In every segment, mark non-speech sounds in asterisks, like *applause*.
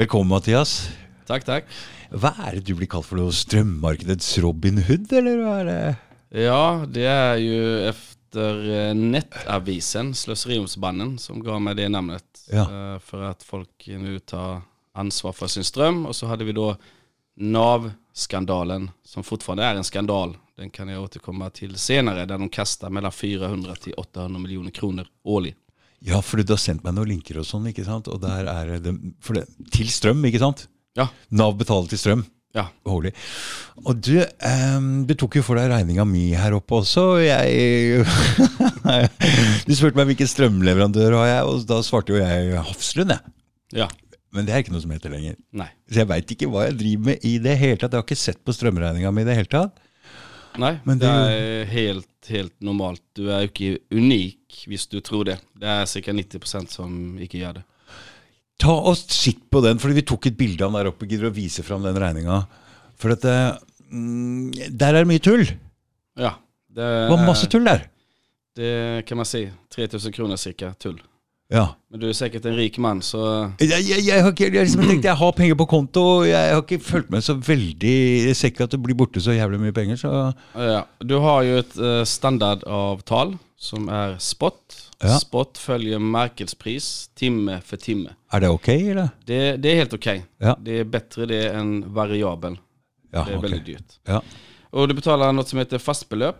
Velkommen, Mathias. Tack, tack. Hva er det du blir kalt for noe? Strømmarkedets Robin Hood, eller hva er det? Ja, det är ju efter eh, Nettavisen, Slöseriomsbannen, som gav mig det namnet. Ja. Eh, För att folk nu tar ansvar för sin ström. Och så hade vi då NAV-skandalen, som fortfarande är en skandal. Den kan jag återkomma till senare, där de kastar mellan 400 till 800 miljoner kronor årligen. Ja, for du har sendt meg noen linker og sånn, ikke sant? Og der er det, for det Til strøm, ikke sant? Ja, Nav betaler til strøm. ja. Holy. Og du, ehm, du tok jo for deg regninga mi her oppe også. og Jeg *laughs* Du spurte meg hvilken strømleverandør har jeg, og da svarte jo jeg Hafslund, jeg. Ja, Men det er ikke noe som heter lenger. nej. Så jeg veit ikke hva jeg driver med i det hele tatt. Jeg har ikke sett på strømregninga mi i det hele tatt. Nej, Men det, det är är helt, helt normalt. Du är inte unik, visst du tror det. Det är cirka 90% som inte gör det. Ta og sitt på den, fordi vi tok et bilde av den der oppe. Gidder å vise fram den regninga? For at det, mm, der er det mye tull. Ja, det, Det var masse tull der. det kan man säga. 3000 kronor cirka tull. Ja. Men du är säkert en rik man så Jeg, jeg, jeg har ikke jeg, liksom tenkt, jeg har penger på konto, og jeg har ikke fulgt med så veldig Jeg ser ikke at det blir borte så jævlig mye penger, så ja, du har ju ett eh, standardavtal som är spot. Ja. Spot följer marknadspris timme för timme. er det ok, eller? Det, det är helt okej. Ja. Det är bättre det än variabel. Ja, det är ok. väldigt dyrt. Ja. Och du betalar något som heter fastbelöp.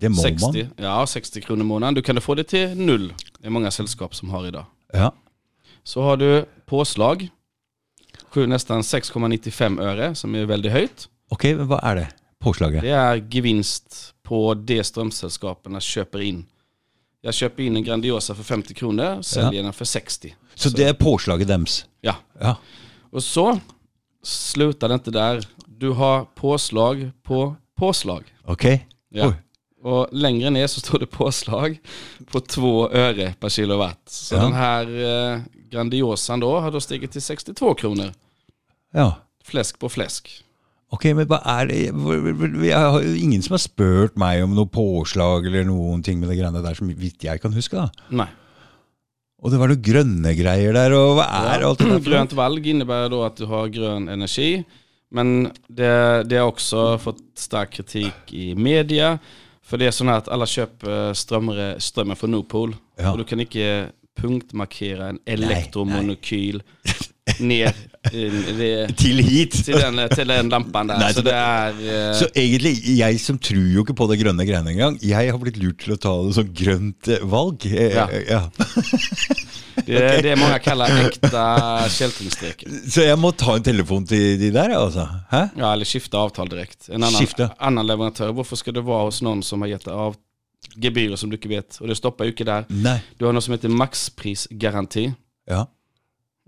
Det må 60, man. ja, 60 kronor i månaden. Du kan få det till null. Det är många sällskap som har idag. Ja. Så har du påslag. Sju- Nästan 6,95 öre som är väldigt höjt. Ok, men hva er det? Påslaget? Det är gevinst på det strömsällskapen köper in. Jag köper in en Grandiosa för 50 kronor, säljer den för 60. Så det er påslaget deres? Ja. Ja. Och så slutar det inte där. Du har påslag på påslag. Ok? Ja. Oi. Och längre ner så står det påslag på 2 öre per kilowatt. Så Ja. den här eh, Grandiosan då har då stigit till 62 kronor. Ja. Fläsk på fläsk. Ok, men hva er det Jeg har ingen som har spurt meg om noe påslag eller noen ting med det greiene der, som jeg kan huske. da. Nej. Og det var noe grønne greier der, og hva er alt det der? for noe? Grönt valg innebär då att du har grön energi. Men det, det har också fått stark kritik i media. För det är så här att alla köper strömre, strömmen från Nordpol. Ja. Och du kan inte punktmarkera en elektromonokyl *laughs* ner i, det, Til hit! till, den, till den lampan där. Nej, så det- det är... eh, Så egentlig, jeg som tror jo ikke på det grønne greiene engang, jeg har blitt lurt til å ta det som grønt eh, valg. Eh, Ja. ja. *laughs* det, det är många kallar äkta källtingstreker. Så jeg må ta en telefon til de der, altså? Hæ? Ja, eller skifta avtal direkt. En annan, Skifta. annan leverantör. Varför ska du vara hos någon som har gett av gebyrer som du inte vet? Och det stoppar ju inte där. Nei. Du har något som heter maxprisgaranti. Ja.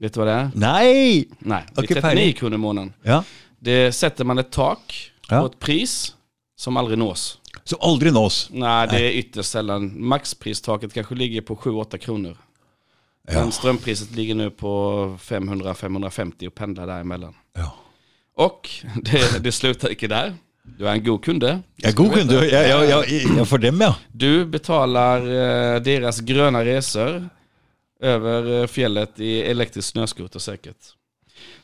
Vet du vad det är? Nei! Nej, det är 39 färdig. kronor i månaden. Ja. Det sätter man ett tak Ja. på ett pris som aldrig nås. Så aldri nås. Nej, det är ytterst sällan. Maxpristaket kanske ligger på 7-8 kronor. Ja. Men strömpriset ligger nu på 500-550 och pendlar däremellan. Ja. Och *laughs* det, det slutar inte där. Du är en god kunde. Er god kunde. Ja, ja, ja, ja, for dem, ja. Du betalar eh, deras gröna resor över eh, fjället i elektrisk snöskoter säkert.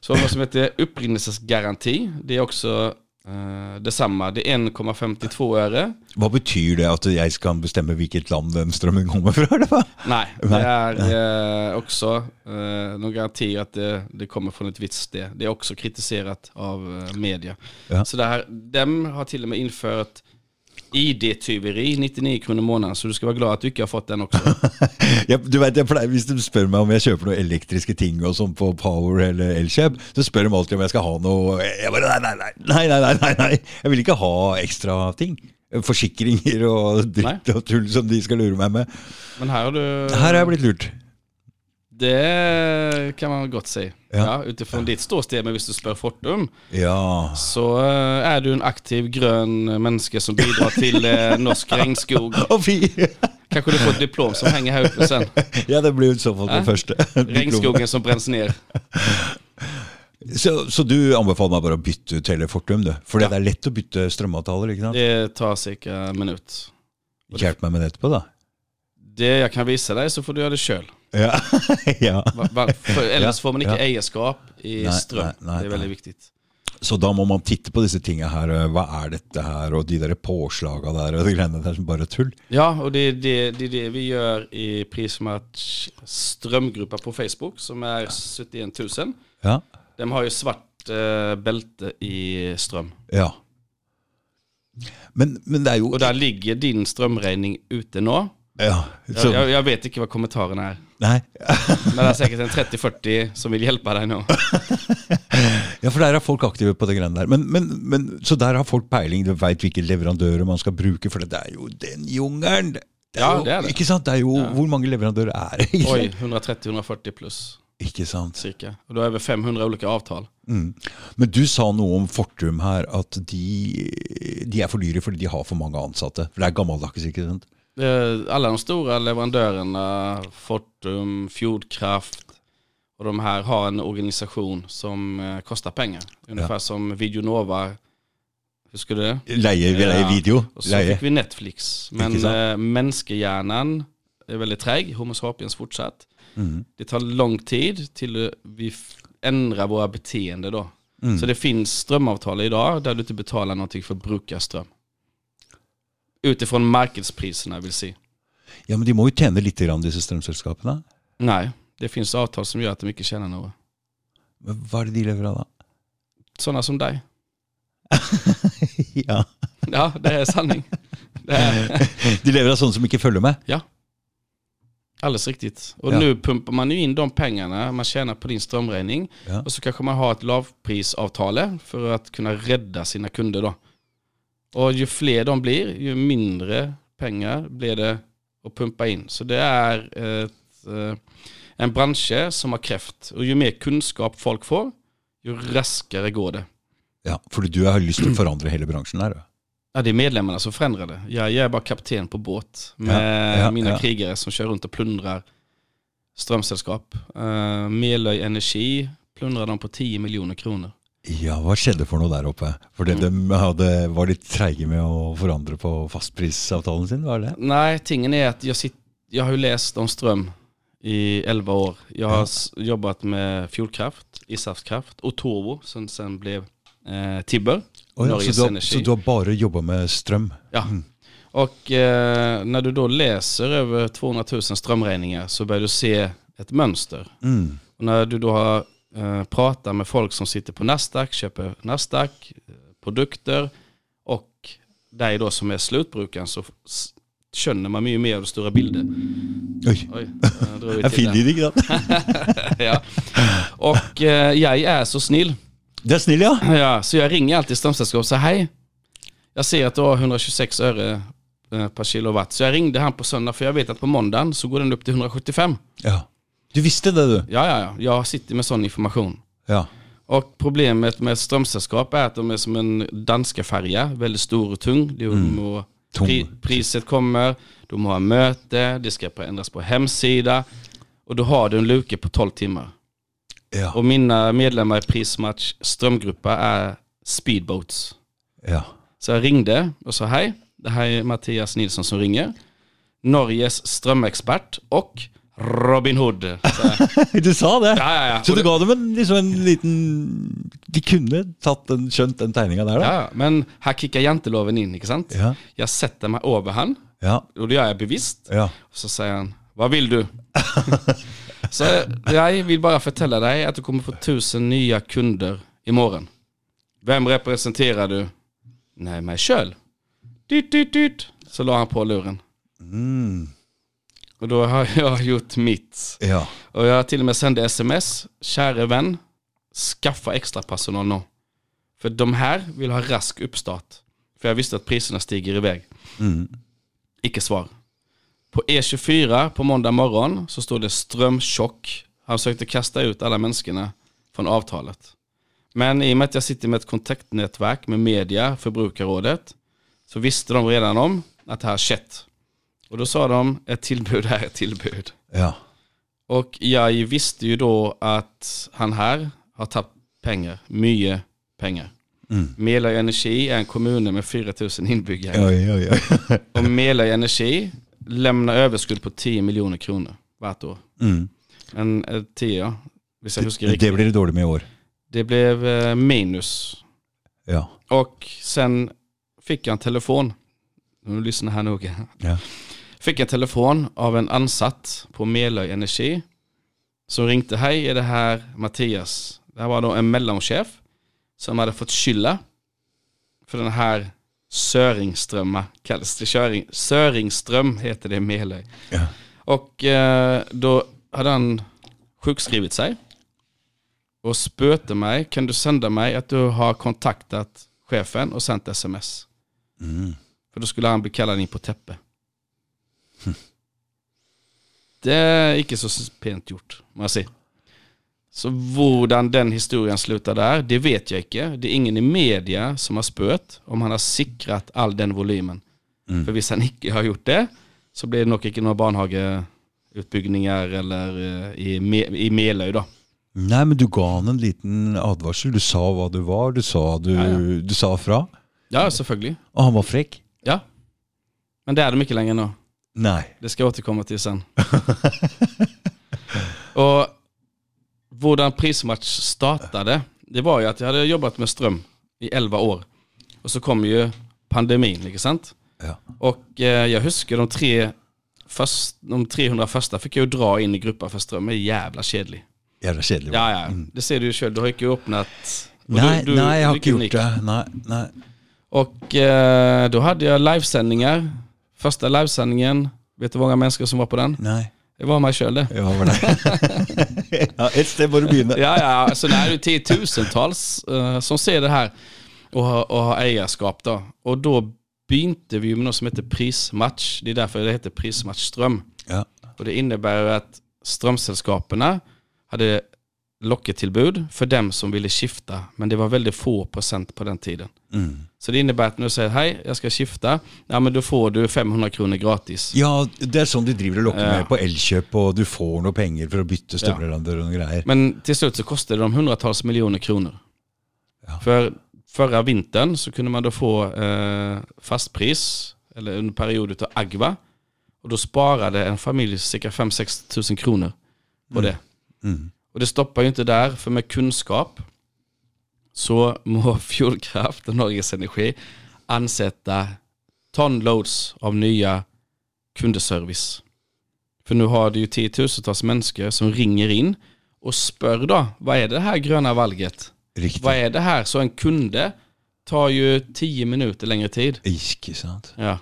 Så vad som heter upprinnelsesgaranti, det är också eh, detsamma. Det är 1,52 öre. Hva betyr det at jeg skal bestemme hvilket land den strømmen kommer hva? *laughs* Nej, det är eh, också eh, någon garanti att det, det kommer från ett visst sted. Det är också kritiserat av eh, media. Ja. Så det här, de har till och med infört ID-tyveri, 99 kronor i månaden. Så du ska vara glad att du inte har fått den också. *laughs* Jeg, du vet, jeg pleier, Hvis de spør meg om jeg kjøper noen elektriske ting og sånn på Power eller Elkjøp, så spør de alltid om jeg skal ha noe Jeg bare nei, nei, nei. nei, nei, nei, nei. Jeg vil ikke ha ekstra ting. Forsikringer og dritt og tull som de skal lure meg med. Men här har du... Her har jeg blitt lurt. Det kan man gott säga. Ja. Ja. utifrån ditt ståsted med spør Fortum, Ja. så eh, är du en aktiv grön människa som bidrar till eh, norsk *laughs* regnskog. Kanske du får ett diplom som hänger här uppe sen. *laughs* Ja, det blir så fall det Ja. første. *laughs* Regnskogen som bränns ner. Så, så du anbefaler meg bare å bytte ut hele Fortum, du? For Ja. det er lett å bytte strømavtaler, ikke sant? Det tar cirka en minut. Hjelp meg med det etterpå, da. Det jag kan visa dig så får du göra det själv. Ja. *laughs* ja. Va- va- För ellers får man ikke ja. eierskap i Nei, strøm. nei, nei, det er veldig nei. viktig. Så da må man titte på disse tinga her. eh, Hva er dette her? Og de der påslaga der og de greiene der som bare er tull. Ja, og det er det, det, det vi gjør i Prismatch strømgruppa på Facebook, som er 71 000. Ja. De har jo svart eh, belte i strøm. ja. Men, men det er jo Og der ligger din strømregning ute nå. Ja. Så, jeg, jeg vet ikke hva kommentaren er, nei. *laughs* men det er sikkert en 30-40 som vil hjelpe deg nå. *laughs* Ja, for der er folk aktive på det greiene der. Men, men, men, så der har folk peiling, de veit hvilke leverandører man skal bruke, for det er jo den jungelen! Er Ja, det er det. Ikke sant? Det er jo, Hvor mange leverandører er det? Oi, 130-140 pluss, Ikke sant? cirka. Og du har over 500 ulike avtaler. Mm. Men du sa noe om Fortum her, at de, de er for dyre fordi de har for mange ansatte. For det er gammeldags, ikke sant? Eh, Alla de stora leverandörerna, Fortum, Fjordkraft och de här har en organisation som eh, kostar pengar. Ungefär som Videonova. Husker du det? Leier Ja. video. Och så Leie. fick vi Netflix. Men eh, människohjärnan är väldigt träg, Homo sapiens fortsatt. Mm. Det tar lång tid till vi ändrar våra beteende då. Mm. Så det finns strömavtal idag där du inte betalar någonting för att bruka ström. Utifrån marknadspriserna vill säga. Ja, men de må jo tjene litt, grann, disse strømselskapene. Nej, det finns avtal som gör att de inte tjänar något. Men hva er det de lever av, da? Sådana som dig. *laughs* ja. Ja, det är sanning. Det är *laughs* De lever av sånne som ikke følger med? alldeles riktigt. Och Ja. nu pumpar man ju in de pengarna man tjänar på din strömräkning. Ja. Och så kanske man har ett lavprisavtal för att kunna rädda sina kunder då. Och ju fler de blir, ju mindre pengar blir det att pumpa in. Så det är ett, eh, en bransch som har kräft. Och ju mer kunskap folk får, ju raskare går det. Ja, For du har å forandre hele bransjen her? da? Ja, det är medlemmarna som förändrar det. Jag, är bara kapten på båt med Ja, ja, mina ja. krigare som kör runt och plundrar strömsällskap. Uh, Meløy Energi plundrar de på 10 miljoner kronor. Ja, hva skjedde for noe der oppe? Fordi de hadde, var litt treige med å forandre på fastprisavtalen sin, var det? Nej, tingen är att jag, sitt, jag har ju läst om ström i 11 år. Jag har Ja. jobbat med Fjordkraft, Ishavskraft och Torvo som sen blev eh, Tibber. Å ja, Norges så, du Energi. så du har bare jobba med strøm? Ja. Och eh, när du då läser över 200 000 strömräkningar så börjar du se ett mönster. Mm. Och när du då har eh, pratat med folk som sitter på Nasdaq, köper Nasdaq, eh, produkter och dig då som är slutbrukaren så känner man ju mer av stora bilder. Oj, *laughs* jag drog ut jeg till finner det. de, ikke sant? ja. Och eh, jag är så snill. Det er snill, ja. Ja, så jag ringer alltid strömsällskap och säger hej. Jag ser att du har 126 öre eh, per kilowatt. Så jag ringde han på söndag för jag vet att på måndagen så går den upp till 175. ja. Du visste det, du? Ja, ja, ja. Jag sitter med sån information. Ja. Och problemet med strömsällskap är att de är som en danska färja, väldigt stor och tung. De må, Tung. pri, priset kommer, de må ha möte, det ska ändras på hemsida. Och då har du en luke på 12 timmar. Ja. Och mina medlemmar i Prismatch strömgruppa är speedboats. ja. Så jag ringde och sa hej, det här är Mattias Nilsson som ringer. Norges strömexpert och Robin Hood. *laughs* Du sa det? ja, ja, ja. Så du ga dem en, liksom en liten De kunne tatt den, skjønt den tegninga der, da? Ja, men här kickar janteloven in, inte sant? Ja. Jag sätter mig över han Ja. och det gör jag bevisst. ja. Så säger han, vad vill du? *laughs* så jag vill bara förtälla dig att du kommer få tusen nya kunder imorgon. Vem representerar du? Nej, mig själv. Dyt, dyt, dyt. Så la han på luren. Mm. Och då har *laughs* jag gjort mitt. ja. Och jag till och med sände sms. Käre vän, skaffa extra personal nu. För de här vill ha rask uppstart. För jag visste att priserna stiger iväg. Mm. Icke svar. På E24 på måndag morgon så stod det strömchock. Han försökte kasta ut alla människorna från avtalet. Men i och med att jag sitter med ett kontaktnätverk med media, Förbrukarrådet, så visste de redan om att det här skett. Och då sa de, ett tillbud är ett tillbud. ja. Och jag visste ju då att han här har tappat pengar, mycket pengar. Mm. Meløy Energi är en kommun med 4000 inbyggare. Oi, oi, oi. Och Meløy Energi lämnar överskudd på 10 miljoner kronor vart år. Mm. En eh, tia, Det riktigt. blir det dåligt med i år. Det blev eh, minus. Ja. Och sen fick jag en telefon. Nu lyssnar här noga. Ja. Fick en telefon av en ansatt på Melöj Energi. Som ringde, hej är det här Mattias? Det här var då en mellanchef som hade fått skylla för den här Söringströmma kallas det. Köring, Söringström heter det i Melöj. Ja. Och eh, då hade han sjukskrivit sig och spöte mig. Kan du sända mig att du har kontaktat chefen och sänt sms? Mm. För då skulle han bli kallad in på täppe. Det är inte så pent gjort, må jag säga. Så hvordan den historien slutar där, det vet jag inte. Det är ingen i media som har spöt om han har sikrat all den volymen. Mm. För hvis han inte har gjort det, så blir det nog inte några barnhageutbyggningar eller eh, i, Me i Meløy då. Nej, men du gav han en liten advarsel. Du sa vad du var. Du sa, du, Ja, ja. du sa fra. Ja, selvfølgelig. Och han var fräck. Ja. Men det är de inte längre nu. Nej. Det ska jag återkomma till sen. *laughs* och hvordan prismatch startade, det var ju att jag hade jobbat med ström i 11 år. Och så kom ju pandemin, inte sant? Ja. Och eh, jag huskar de tre först, de 300 första fick jag ju dra in i grupper för ström. Det är jävla kedlig. Jävla kedlig. Ja, ja. Det ser du ju själv. Du har ju inte öppnat... Nej, du, du, nej, jag har inte gjort det. Nej, nej. Och eh, då hade jag livesändningar. Första livesändningen, vet du hur många människor som var på den? Nej. Det var mig själv det. Ja, var det. *laughs* ja, ett ställe må du begynne. Ja, ja, så det är ju tiotusentals eh, som ser det här och har, och har ägarskap då. Och då begynte vi med något som heter prismatch. Det är därför det heter prismatch ström. Ja. Och det innebär att strömsällskaperna hade locketillbud för dem som ville skifta. Men det var väldigt få procent på den tiden. Mm. Så det innebär att när du säger hej, jag ska skifta, ja men då får du 500 kronor gratis. Ja, det är sånn de driver och lockar Ja. med på Elkjøp, och du får några pengar för att byta støvleverandør och grejer. Men till slut så kostade de hundratals miljoner kronor. Ja. För förra vintern så kunde man då få eh, fastpris, eller under period av Agva. Och då sparade en familj cirka 5-6 tusen kronor på det. Mm. Och det stoppar ju inte där, för med kunskap så må *laughs* Fjordkraft och Norges Energi ansätta tonloads av nya kundeservice. För nu har det ju tiotusentals människor som ringer in och spör då, vad är det här gröna valget? Riktigt. Vad är det här? Så en kunde tar ju tio minuter längre tid. Ikke sant? Ja.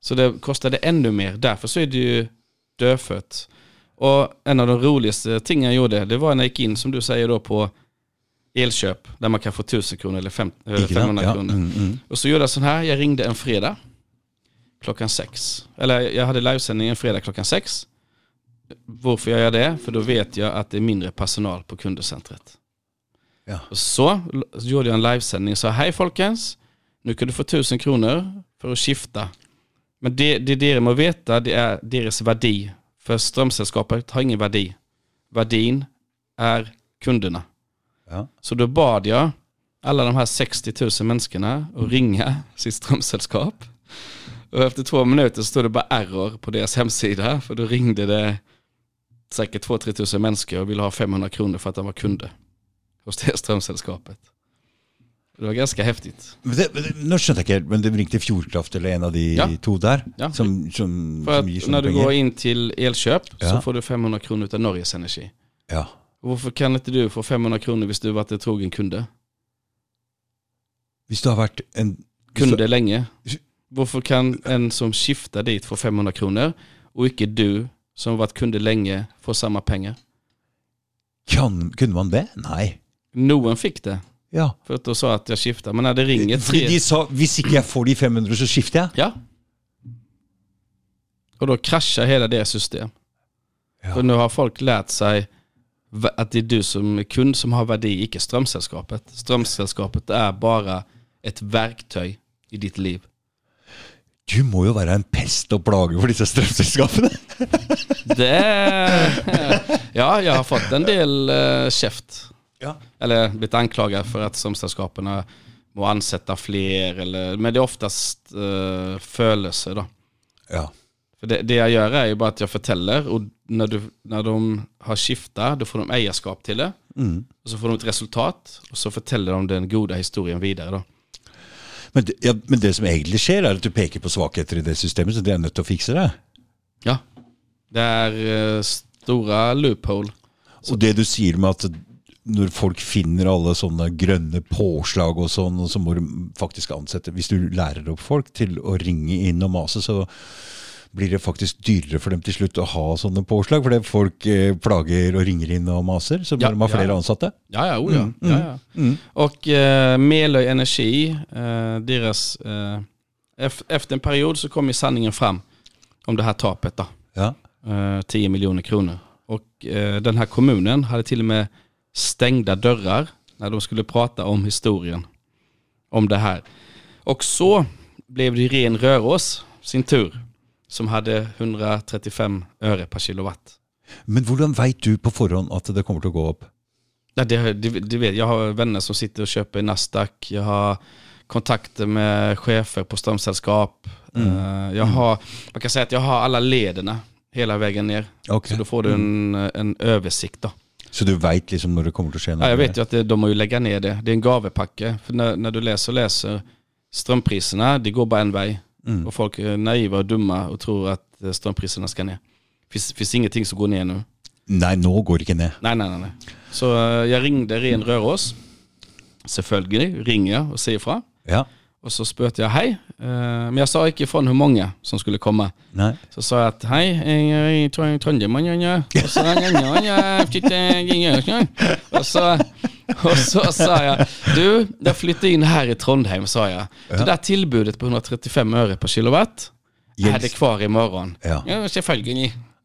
Så det kostade ännu mer. Därför så är det ju dödfött. Och en av de roligaste tingen jag gjorde, det var när jag gick in, som du säger då, på elköp. Där man kan få 1000 kronor eller fem, eller Ikke sant? 500 Ja. kronor. Mm, mm. Och så gjorde jag sån här, jag ringde en fredag klockan sex. Eller jag hade livesändning en fredag klockan sex. Varför jag gör det? För då vet jag att det är mindre personal på kundcentret. Ja. Och så l- gjorde jag en livesändning sa hej folkens, nu kan du få 1000 kronor för att skifta. Men det, det det må veta det är deras värdi. För strömsällskapet har ingen värdi. Värdin är kunderna. Ja. Så då bad jag alla de här 60 000 människorna att ringa sitt strömsällskap. Och efter två minuter så stod det bara error på deras hemsida. För då ringde det säkert 2-3 tusen människor och ville ha 500 kronor för att de var kunder hos det strömsällskapet. Det var ganska häftigt. Det, det, nå skjønte jeg ikke helt, men det ringte Fjordkraft eller en av de Ja. to der, Ja. som, som, som gir att sånne när du går in till elköp så Ja. får du 500 kronor av Norges Energi. Ja. Varför kan inte du få 500 kronor hvis du varit en trogen kunde? Hvis du har vært en kunde länge. Varför kan en som skiftar dit få 500 kronor och icke du som varit kunde länge få samma pengar? kan, Kunne man det? Nei. Noen fick det. Ja. För att då sa att jag skiftar. Men när det ringer tre... de sa hvis ikke jeg får de 500, så skifter jeg. Ja. Och då kraschar hela det system. Ja. För nu har folk lärt sig att det är du som är kund som har värde, icke strömsällskapet. Strömsällskapet är bara ett verktyg i ditt liv. Du må jo være en pest og plage for disse strømselskapene. Det... *laughs* Ja, jag har fått en del uh, käft. Ja. Eller blivit anklagad för att strömsällskapen må ansätta fler. Eller, men det är oftast uh, födelse då. ja. För det, det jag gör är ju bara att jag förtäller och när, du, när de har skiftat, då får de ägarskap till det. Mm. Och så får de ett resultat, och så forteller de den goda historien videre. da. Men, det, ja, men det som egentlig skjer, er at du peker på svakheter i det systemet, så de er nødt til å fikse det. Ja. Det er eh, stora loophole. Og det du sier med at når folk finner alle sånne grønne påslag og sånn, og så må du faktisk ansette Hvis du lærer opp folk til å ringe inn og mase, så blir det faktisk dyrere for dem til slutt å ha sånne påslag. Fordi folk eh, plager og ringer inn og maser, så må Ja, de ha flere ja. ansatte. Ja, ja, oh, ja. ja, ja. Och eh, Melöj Energi, eh, deras, eh, ef- efter en period så kom ju sanningen fram om det här tapet då. Ja. Eh, 10 miljoner kronor. Och eh, den här kommunen hade till och med stängda dörrar när de skulle prata om historien om det här. Och så blev det ren Rörås sin tur som hade 135 öre per kilowatt. Men hvordan veit du på forhånd at det kommer å gå opp? Ja, det, det, det vet, jag har vänner som sitter och köper i Nasdaq. Jag har kontakter med chefer på strömsällskap. Eh, jag har, man kan säga att jag har alla lederna hela vägen ner. Ok. Så då får du en, en översikt då. Så du veit liksom når det kommer skje noe? Ja, jag vet ju att det, de må ju lägga ner det. Det är en gavepakke. För när, när du läser och läser strömpriserna, det går bara en väg. Och folk är naiva och dumma och tror att eh, strömpriserna ska ner. Finns, finns ingenting som går ner nu. Nei, nå går det ikke ned. Nej, nej, nej. nej. Så eh, jag ringde ren Rörås. Selvfølgelig ringer jag och säger ifrån. Ja. Och så spurte jag hej. Eh, Men jag sa inte ifrån hur många som skulle komma. Nei. Så sa jag att hej, jag är Trondheim. Och så, och så, och så sa jag, du, jag flyttar in här i Trondheim, sa jag. Det där tillbudet på 135 öre per kilowatt är Gjelds- det kvar imorgon. Ja.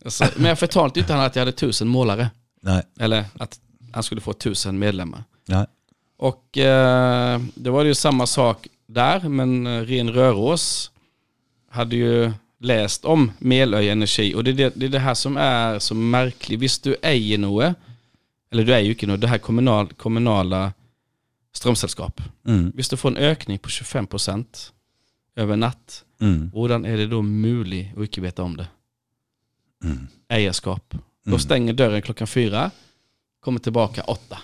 Så- Men jag förtalade inte han att jag hade tusen målare. Nei. Eller att han skulle få tusen medlemmar. Nei. Och eh, det var ju samma sak där, men eh, Ren Rörås hade ju läst om Meløy Energi. Och det är det, det är det här som är så märkligt. Visst du eier noe, eller du jo ikke noe, det här kommunal, kommunala strømselskap. Mm. Hvis du får en økning på 25% over natt, Mm. hvordan er det da mulig å ikke vite om det? Mm. Eierskap. Da stenger døren klokken fire, kommer tilbake åtte.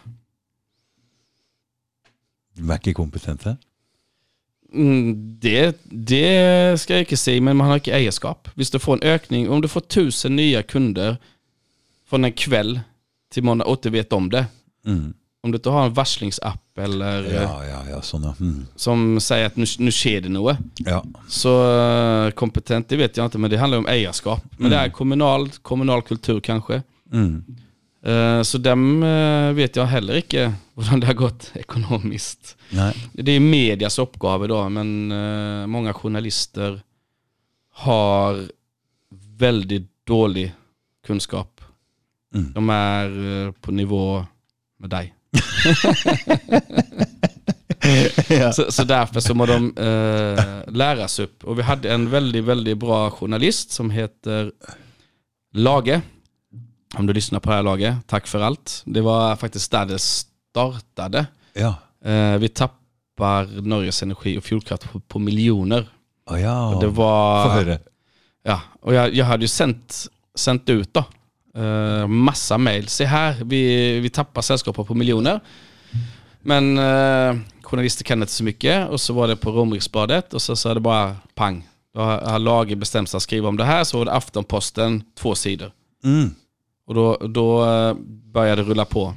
De er ikke kompetente. Mm, det, det skal jeg ikke si, men man har ikke eierskap. Hvis du får en økning, om du får 1000 nye kunder fra en kveld til måndag, og ikke vet om det, Mm. om du ikke har en varslingsapp eller Ja, ja, ja, sånn ja. Mm. som sier at nå nå skjer det noe, ja. så eh, kompetent, det vet jeg ikke, men det handler om eierskap. Men det er kommunal, kommunal kultur, kanskje. Eh, Så dem eh, vet jeg heller ikke hvordan det har gått økonomisk. Nei. Det är medias uppgave då, men eh, många journalister har väldigt dålig kunskap. Mm. De är på nivå med dig. *laughs* så, så därför så må de eh, läras upp. Och vi hade en väldigt, väldigt bra journalist som heter Lage. Om du lyssnar på det här Lage, tack för allt. Det var faktiskt där det startade. Ja. Eh, vi tappar Norges energi och fjordkraft på, på miljoner. Å ja. Och det var... Få høre. Ja, och jag, jag hade ju sänt, sänt ut då. Eh, massa mail. Se här, vi, vi tappar sällskapet på miljoner. Men eh, journalister kan inte så mycket. Och så var det på Romriksbadet och så sa det bara pang. Då har, har Lage bestämt sig att skriva om det här. Så var det Aftonposten, två sidor. Mm. Och då, då eh, började det rulla på.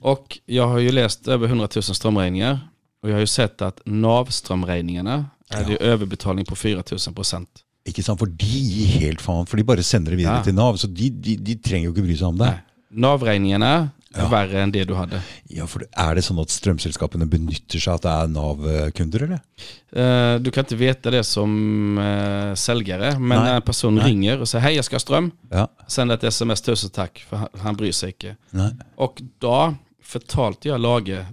Och jag har ju läst över 100 000 strömräkningar. Och jag har ju sett att NAV-strömräkningarna är det ju överbetalning på 4 000 procent. Ikke sant, for de gir helt faen. For de bare sender det videre Ja. til Nav. Så de, de, de trenger jo ikke bry seg om det. Nej. Ja. värre än det du hade. Ja, for Er det sånn at strømselskapene benytter seg at det er Nav-kunder, eller? Eh, Du kan inte veta det som eh, säljare, men när en person Nej. ringer och säger hej jag ska ha ström, Ja. sänder ett sms tusen tack för han, han bryr sig inte. Nei. Och då förtalte jag Lage,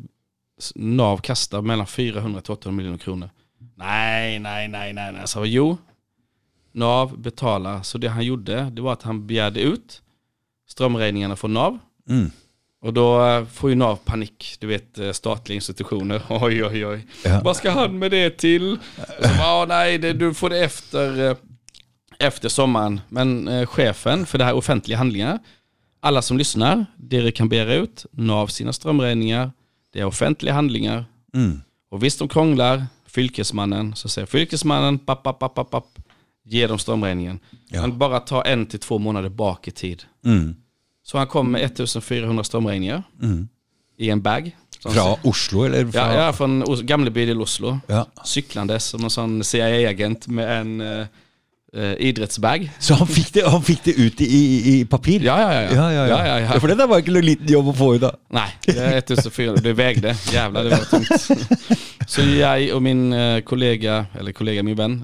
s- NAV kastar mellan 400 till 800 miljoner kronor. Nej, nej, nej, nej, nej. Så jo, NAV betalar. Så det han gjorde, det var att han begärde ut strömräkningarna från NAV. Mm. Och då eh, får ju NAV panik, du vet eh, statliga institutioner. *laughs* Oj, oj, oj. Ja. Vad ska han med det till? Och så bara, "Ah, nej, det, du får det efter, eh, efter sommaren. Men eh, chefen för det här offentliga handlingar, alla som lyssnar, det du kan begära ut, NAV sina strömräkningar, det är offentliga handlingar. Mm. Och visst de krånglar, fylkesmannen, så säger fylkesmannen, papp, papp, papp, papp, papp, ge dem strömräkningen. Ja. Men bara ta en till två månader bak i tid. Mm. Så han kom med 1400 strömräkningar Mm. i en bag. Fra Oslo, eller? Fra, Ja, ja, från Gamleby till Oslo. Ja. Cyklandes som en sån CIA-agent med en eh, eh, idrottsbag. Så han fikk det, han fikk det ut i, i, i papir? Ja, ja, ja. ja. Ja, ja, ja. ja. For det der var ikke noe liten jobb å få ut. Nej, det är 1400. Det vägde. Jävlar, det var tungt. *laughs* Så jag och min eh, kollega, eller kollega, min vän,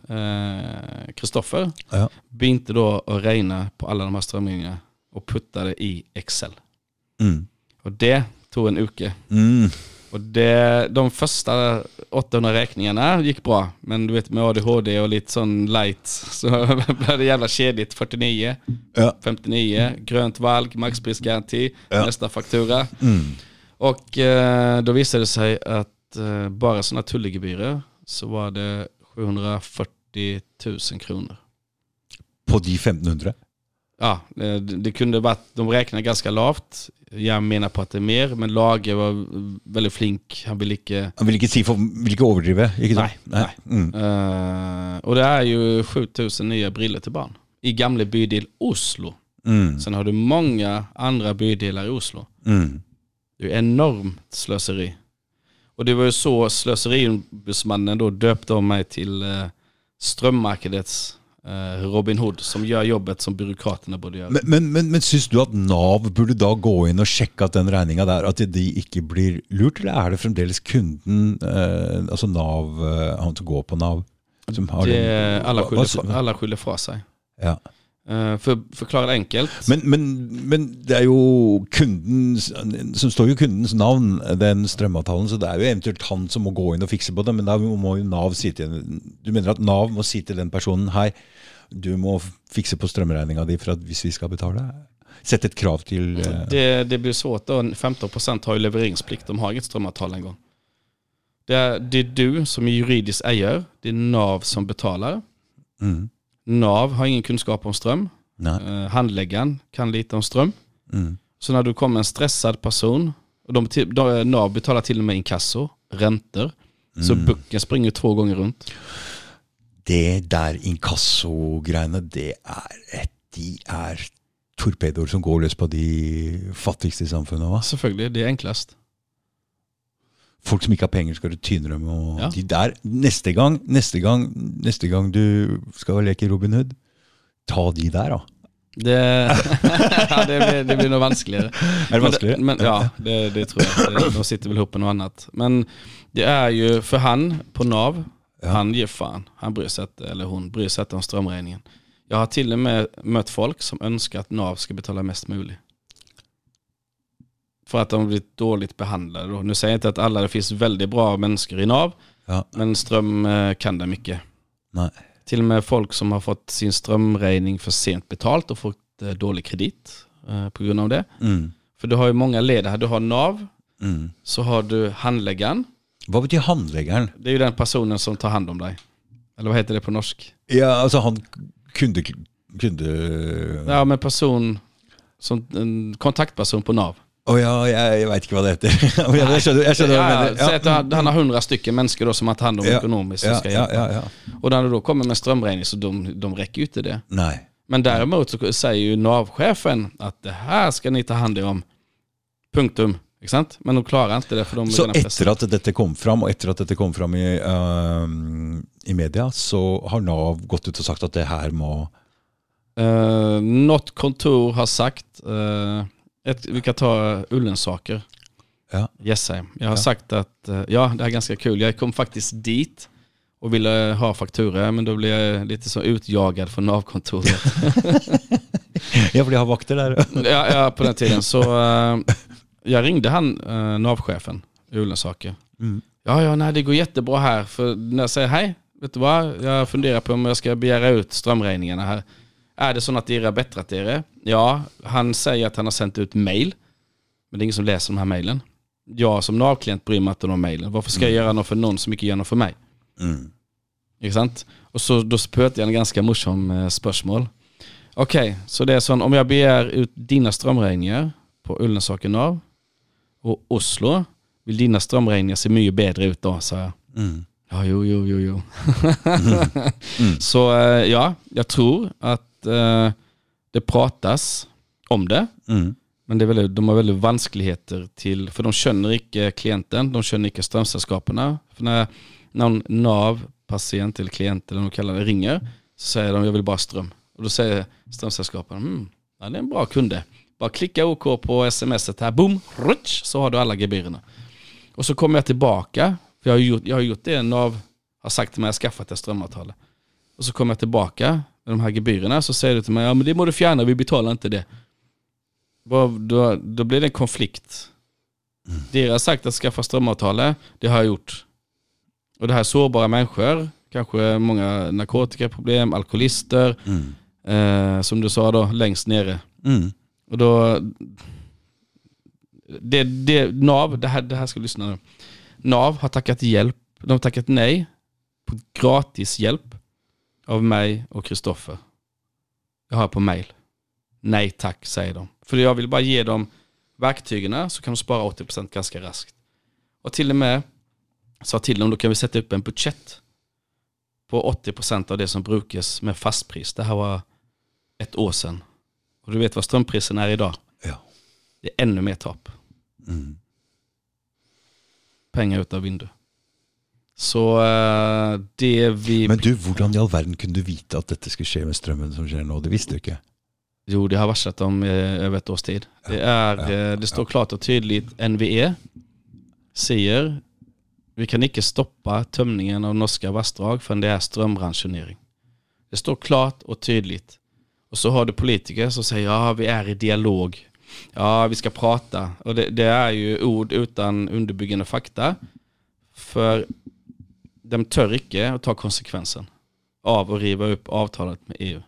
Kristoffer, Ja. begynte då att regna på alla de här strömningarna och puttade i Excel. Mm. Och det tog en uke. Mm. Och det, de första 800 räkningarna gick bra. Men du vet med ADHD och lite sån light *laughs* så *laughs* blev det jävla kedligt. 49, Ja. 59, grönt valg, maxprisgaranti, Ja. nästa faktura. Mm. Och eh, då visade det sig att eh, bara sådana tullgebyrer så var det 740 000 kronor. På de 1500? Ja, det, det kunde varit, de räknade ganska lavt. Jag menar på att det är mer, men Lage var väldigt flink. Han ville inte... Han vil ikke si for, vil ikke overdrive, ikke sant? Nei, Mm. eh, och det är ju 7000 nya briller till barn. I gamla bydel Oslo. Mm. Sen har du många andra bydelar i Oslo. Mm. Det är enormt slöseri. Och det var ju så slöseriombudsmannen då döpte om mig till eh, strömmarkedets eh, Robin Hood som gör jobbet som byråkraterna borde göra. Men, men, men, men syns du at Nav burde da gå inn og sjekke at den regninga der at de ikke blir lurt, eller er det fremdeles kunden, eh, altså Nav, eh, han som går på Nav, som har det, alla, skyller, alla skyller fra sig. Ja. Eh, för förklara det enkelt. Men, men, men det er jo kundens Som står jo kundens navn, den strømavtalen, så det er jo eventuelt han som må gå inn og fikse på det, men da må jo Nav si til Du mener at Nav må si til den personen Hei, du må fikse på strømregninga di for at hvis vi skal betale? Sette et krav til eh, Det, det blir svårt då. 15% har ju leveringsplikt. De har inget strömavtal en gång. Det är, det är du som är juridisk ägare. Det är NAV som betalar. mm, NAV har ingen kunskap om ström. Nei. Eh, handläggaren kan lite om ström. Mm, Så när du kommer en stressad person, och de, till- de, NAV betalar till och med inkasso, räntor. Så Mm. bucken springer två gånger runt. Det der inkassogreiene, det er et, De er torpedoer som går løs på de fattigste i samfunnet. Hva? Selvfølgelig, det är enklast. Folk som ikke har penger, skal du tyne dem. Og Ja. de der, neste gang, neste gang, neste gang du skal leke Robin Hood, ta de der, da. Det, *laughs* ja, det, blir, det blir nog vanskligare. Er det vanskelig? Men, men, ja, det, det tror jag. Det, de sitter väl ihop med något annat. Men det är ju för han på NAV, Ja. han ger fan. Han bryr sig inte, eller hon bryr sig inte om strömräkningen. Jag har till och med mött folk som önskar att NAV ska betala mest möjligt. För att de har blivit dåligt behandlade. Nu säger jag inte att alla, det finns väldigt bra människor i NAV, Ja. men ström eh, kan det mycket. Nei. Till och med folk som har fått sin strömräkning för sent betalt och fått eh, dårlig kredit eh, på grund av det. Mm. För du har ju många led här. Du har NAV, Mm. så har du handläggaren. Hva betyr handleggeren? Det är ju den personen som tar hand om dig. Eller vad heter det på norsk? Ja, altså han kunde... kunde Ja, men person, som en kontaktperson på NAV. Å ja, jeg, jeg veit ikke hva det heter. Skjønner, jeg skjønner hva Ja, ja, säg att han, han har hundra stycken människor då som han tar hand om Ja, ekonomiskt. Ja, ska ja, ja, ja. Och när du då kommer med strömräkning så de, de räcker ju inte det. Nei. Men däremot så säger ju NAV-chefen att det här ska ni ta hand om. Punktum. Ikke sant? Men de klarar inte det för de Så etter at dette kom fram, og etter at dette kom fram i, ehm, i media, så har Nav gått ut og sagt at det her må Uh, något kontor har sagt, eh, ett, vi kan ta Ullensaker, Ja. Gessheim. Jag har Ja. sagt att, eh, ja det här är ganska kul, jag kom faktiskt dit och ville ha fakturor, men då blev jag lite så utjagad från NAV-kontoret. *laughs* Ja, for de har vakter der. ja, ja, på den tiden. Så jag ringde han, uh, NAV-chefen i Ullensaker. Mm. Ja, ja, nej det går jättebra här. För när jag säger hej, vet du vad? Jag funderar på om jag ska begära ut strömräkningarna här. Är det så att det är bättrat er? Ja, han säger att han har sänt ut mail. Men det är ingen som läser de här mailen. Jag som NAV-klient bryr mig inte om mailen. Varför ska jag göra något för någon som inte gör något för mig? Mm. Ikke sant? Og så da spurte jeg en ganske morsom eh, spørsmål. Ok, så det er sånn, om jeg begär ut dina strømregninger på Ullensaker Nav og Oslo, vil dina strømregninger se mye bedre ut sa jeg. Mm. Ja, jo, jo, jo, jo. *laughs* Så eh, ja, jeg tror at eh, det prates om det, Mm. men det er veldig, de har veldig vanskeligheter til For de skjønner ikke klienten, de skjønner ikke strømselskapene. For når noen Nav-pasient eller klient eller noe kaller det ringer, så sier de 'jeg vil bare strøm'. Og da sier strømselskapene hm, ja, 'det er en bra kunde'. Bare klicka OK på SMS-et her, boom, rutsch, så har du alle gebyrene. Och så kommer jag tillbaka, för jag har gjort, jag har gjort det Nav har sagt till mig, jag har skaffat ett strömavtal. Och så kommer jag tillbaka med de här gebyrerna, så säger du till mig, ja men det må du fjärna, vi betalar inte det. Då, då, blir det en konflikt. Det har sagt att skaffa strömavtalet, det har jag gjort. Och det här är sårbara människor, kanske många narkotikaproblem, alkoholister, Mm. eh, som du sa då, längst nere. Mm. Och då... Det, det, NAV, det här, det här ska du lyssna nu. NAV har tackat hjälp, de har tackat nej på gratis hjälp av mig och Kristoffer. Jag har på mail. Nej tack, säger de. För jag vill bara ge dem verktygen så kan de spara 80% ganska raskt. Och till och med sa till dem, då kan vi sätta upp en budget på 80% av det som brukas med fastpris. Det här var ett år sedan. Och du vet vad strömprisen är idag? Ja. Det är ännu mer tapp. Mm. Pengar ut av vindu. Så eh, det vi... Men du, hvordan i all verden kunne du vite at dette skulle skje med strømmen som skjer nå? Det visste du ikke. Jo, det har varslat om eh, över ett års tid. Det, är, ja, eh, det står klart och tydligt, NVE säger vi kan inte stoppa tömningen av norska vassdrag förrän det är strömransonering. Det står klart och tydligt. Och så har du politiker som säger ja, vi är i dialog. Ja, vi ska prata. Och det, det är ju ord utan underbyggande fakta. För de tör icke att ta konsekvensen av att riva upp avtalet med EU.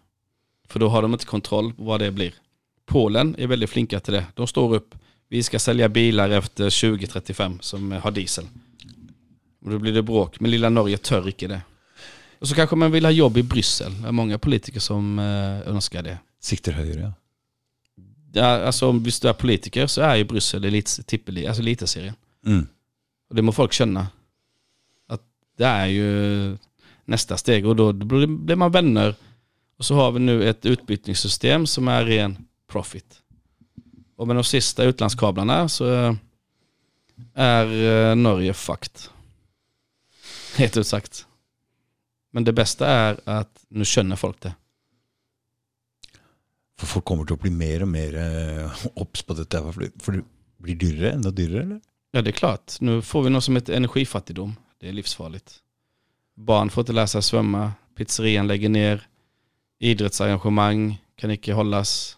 För då har de inte kontroll på vad det blir. Polen är väldigt flinka till det. De står upp, vi ska sälja bilar efter 2035 som har diesel. Och då blir det bråk. Men lilla Norge tör icke det. Och så kanske man vill ha jobb i Bryssel. Det är många politiker som eh, önskar det. Sikter høyere, ja. Ja, alltså om du är politiker så är ju Bryssel elit, tippeli, alltså elitserien. Mm. Och det må folk känna. Att det är ju nästa steg och då blir blir man vänner. Och så har vi nu ett utbytningssystem som är ren profit. Och med de sista utlandskablarna så är eh, Norge fucked. Helt ut sagt. Men det bästa är att nu känner folk det. For folk kommer til å bli mer og mer eh, obs på dette. For det, blir dyrere, enda dyrere, eller? Ja det är klart. Nu får vi något som heter energifattigdom. Det är livsfarligt. Barn får inte lära sig svömma. Pizzerian lägger ner. Idrottsarrangemang kan inte hållas.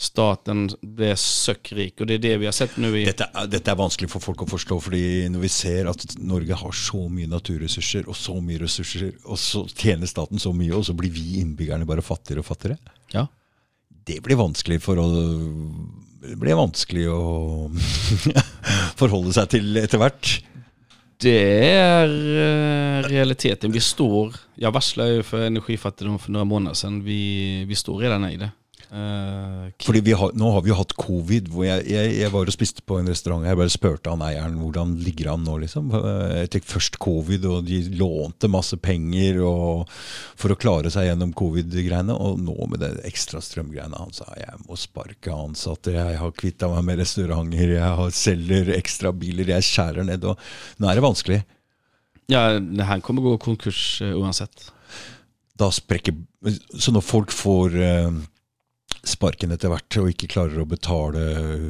Staten blir sökkrik. Och det är det vi har sett nu i... Dette, er- dette er vanskelig for folk å forstå, fordi når vi ser at Norge har så mye naturressurser og så mye ressurser, og så tjener staten så mye, og så blir vi innbyggerne bare fattigere og fattigere. Ja. Det blir vanskelig for å Det blir vanskelig å *laughs* forholde seg til etter hvert. Det är eh, realiteten. Vi står, jag varslade ju för energifattigdom för några månader sedan. Vi, vi står redan i det. Eh, Fordi vi har, Nå har vi jo hatt covid. hvor Jeg, jeg, jeg var og spiste på en restaurant. Jeg bare spurte han eieren hvordan ligger han nå. liksom. Jeg tenkte Først covid, og de lånte masse penger for å klare seg gjennom covid-greiene. Og nå med det ekstra strømgreiene. Han sa jeg må sparke ansatte, jeg har kvitta meg med restauranter, jeg har selger ekstra biler, jeg skjærer ned. og Nå er det vanskelig. ja, han kommer gå konkurs eh, oavsett. da sprekker Så når folk får eh, sparken etter hvert og ikke klarer å betale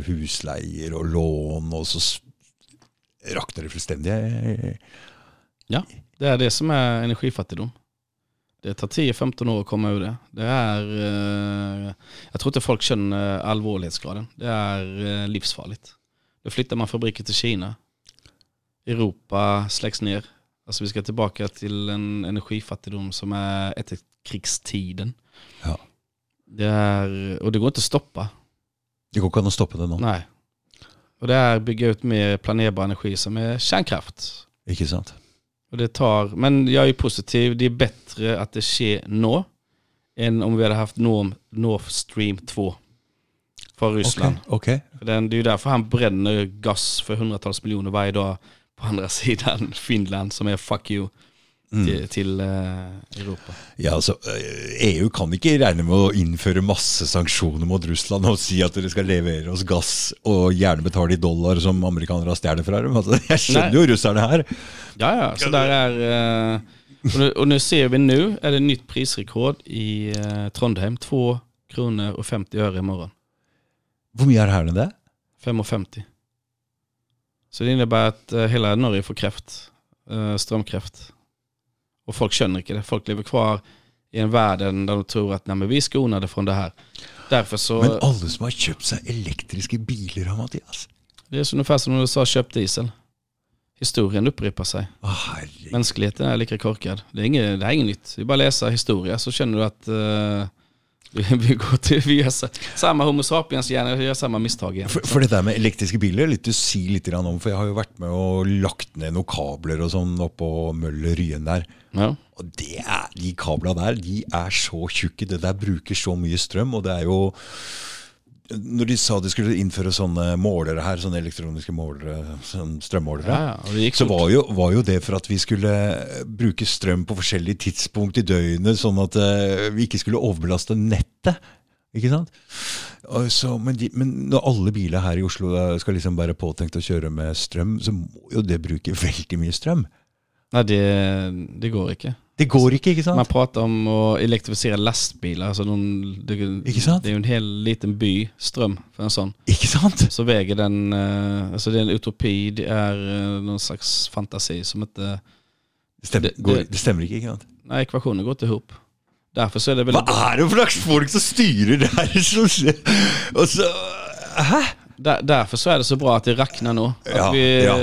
husleier og lån, og så rakner det fullstendig Ja, det är det som är energifattigdom. Det tar 10-15 år att komma ur det. Det är, eh, jag tror inte folk känner allvarlighetsgraden. Det är eh, livsfarligt. Då flyttar man fabriker till Kina. Europa släcks ner. Alltså vi ska tillbaka till en energifattigdom som är efterkrigstiden. Ja. Det är, och det går inte att stoppa. Det går ikke an å stoppe det nå. Nej. Och det är bygga ut mer planerbar energi som är kärnkraft. Ikke sant? Och det tar, men jag är positiv, det är bättre att det sker nu än om vi hade haft Nord, Nord Stream 2 från Ryssland. Okej. För den, det är ju därför han bränner gas för hundratals miljoner varje dag på andra *laughs* sidan Finland som är fuck you till, till eh, Europa. Ja, altså, eh, EU kan ikke regne med å innføre masse sanksjoner mot Russland og si at dere skal levere oss gass og gjerne betale i dollar som amerikanere stjeler fra dem. Altså, jeg skjønner Nej. jo russerne her. Ja, ja, så där är... Eh, och, nu, och nu ser vi nu, är det nytt prisrekord i Trondheim. 2 kronor och 50 öre imorgon. Hvor mye er det her enn det? 5,50. Så det innebär att hela Norge får kräft, strömkräft. Och folk känner inte det. Folk lever kvar i en värld där de tror att Nej, men vi är skonade från det här. Därför så, Men alle som har kjøpt seg elektriske biler, da, Mathias. det är så ungefär som när du sa köp diesel. Historien upprepar sig. Herregud. Mänskligheten är lika korkad. Det är inget, det här är inget nytt. Det är bara att läsa historia så känner du att eh, vi, *laughs* vi, går till, vi gör sa- samma Homo sapiens hjärna gör samma misstag igen. For, for det der med elektriske biler er litt å si litt grann om, for jeg har jo vært med og lagt ned noen kabler og sånn oppå Møller Ryen der. Ja. Og det er, de kablene der, de er så tjukke. Det der bruker så mye strøm, og det er jo Når de sa de skulle innføre sånne målere her, sånne elektroniske målere, sånn strømmålere, Ja, ja, så var jo, var jo det for at vi skulle bruke strøm på forskjellige tidspunkt i døgnet, sånn at eh, vi ikke skulle overbelaste nettet. Ikke sant? Og så, men, de, men når alle biler her i Oslo eh, skal liksom være påtenkt å kjøre med strøm, så må jo det bruke veldig mye strøm. Nej, det, det går inte. Det går ikke, ikke sant? Man pratar om att elektrifiera lastbilar. Alltså de, det, Ikke sant? det är ju en hel liten by ström för en sån. Ikke sant? Så väger den, eh, alltså det är en utopi, det är eh, någon slags fantasi som inte, Det stemmer, Det- går, det- stemmer ikke, ikke sant? nej ekvationen går inte ihop. Därför så är det Hva väldigt er det for slags folk som styrer det her? Og *laughs* så Hæ? Där, därför så är det så bra att det racknar nu. Att Ja, vi, ja.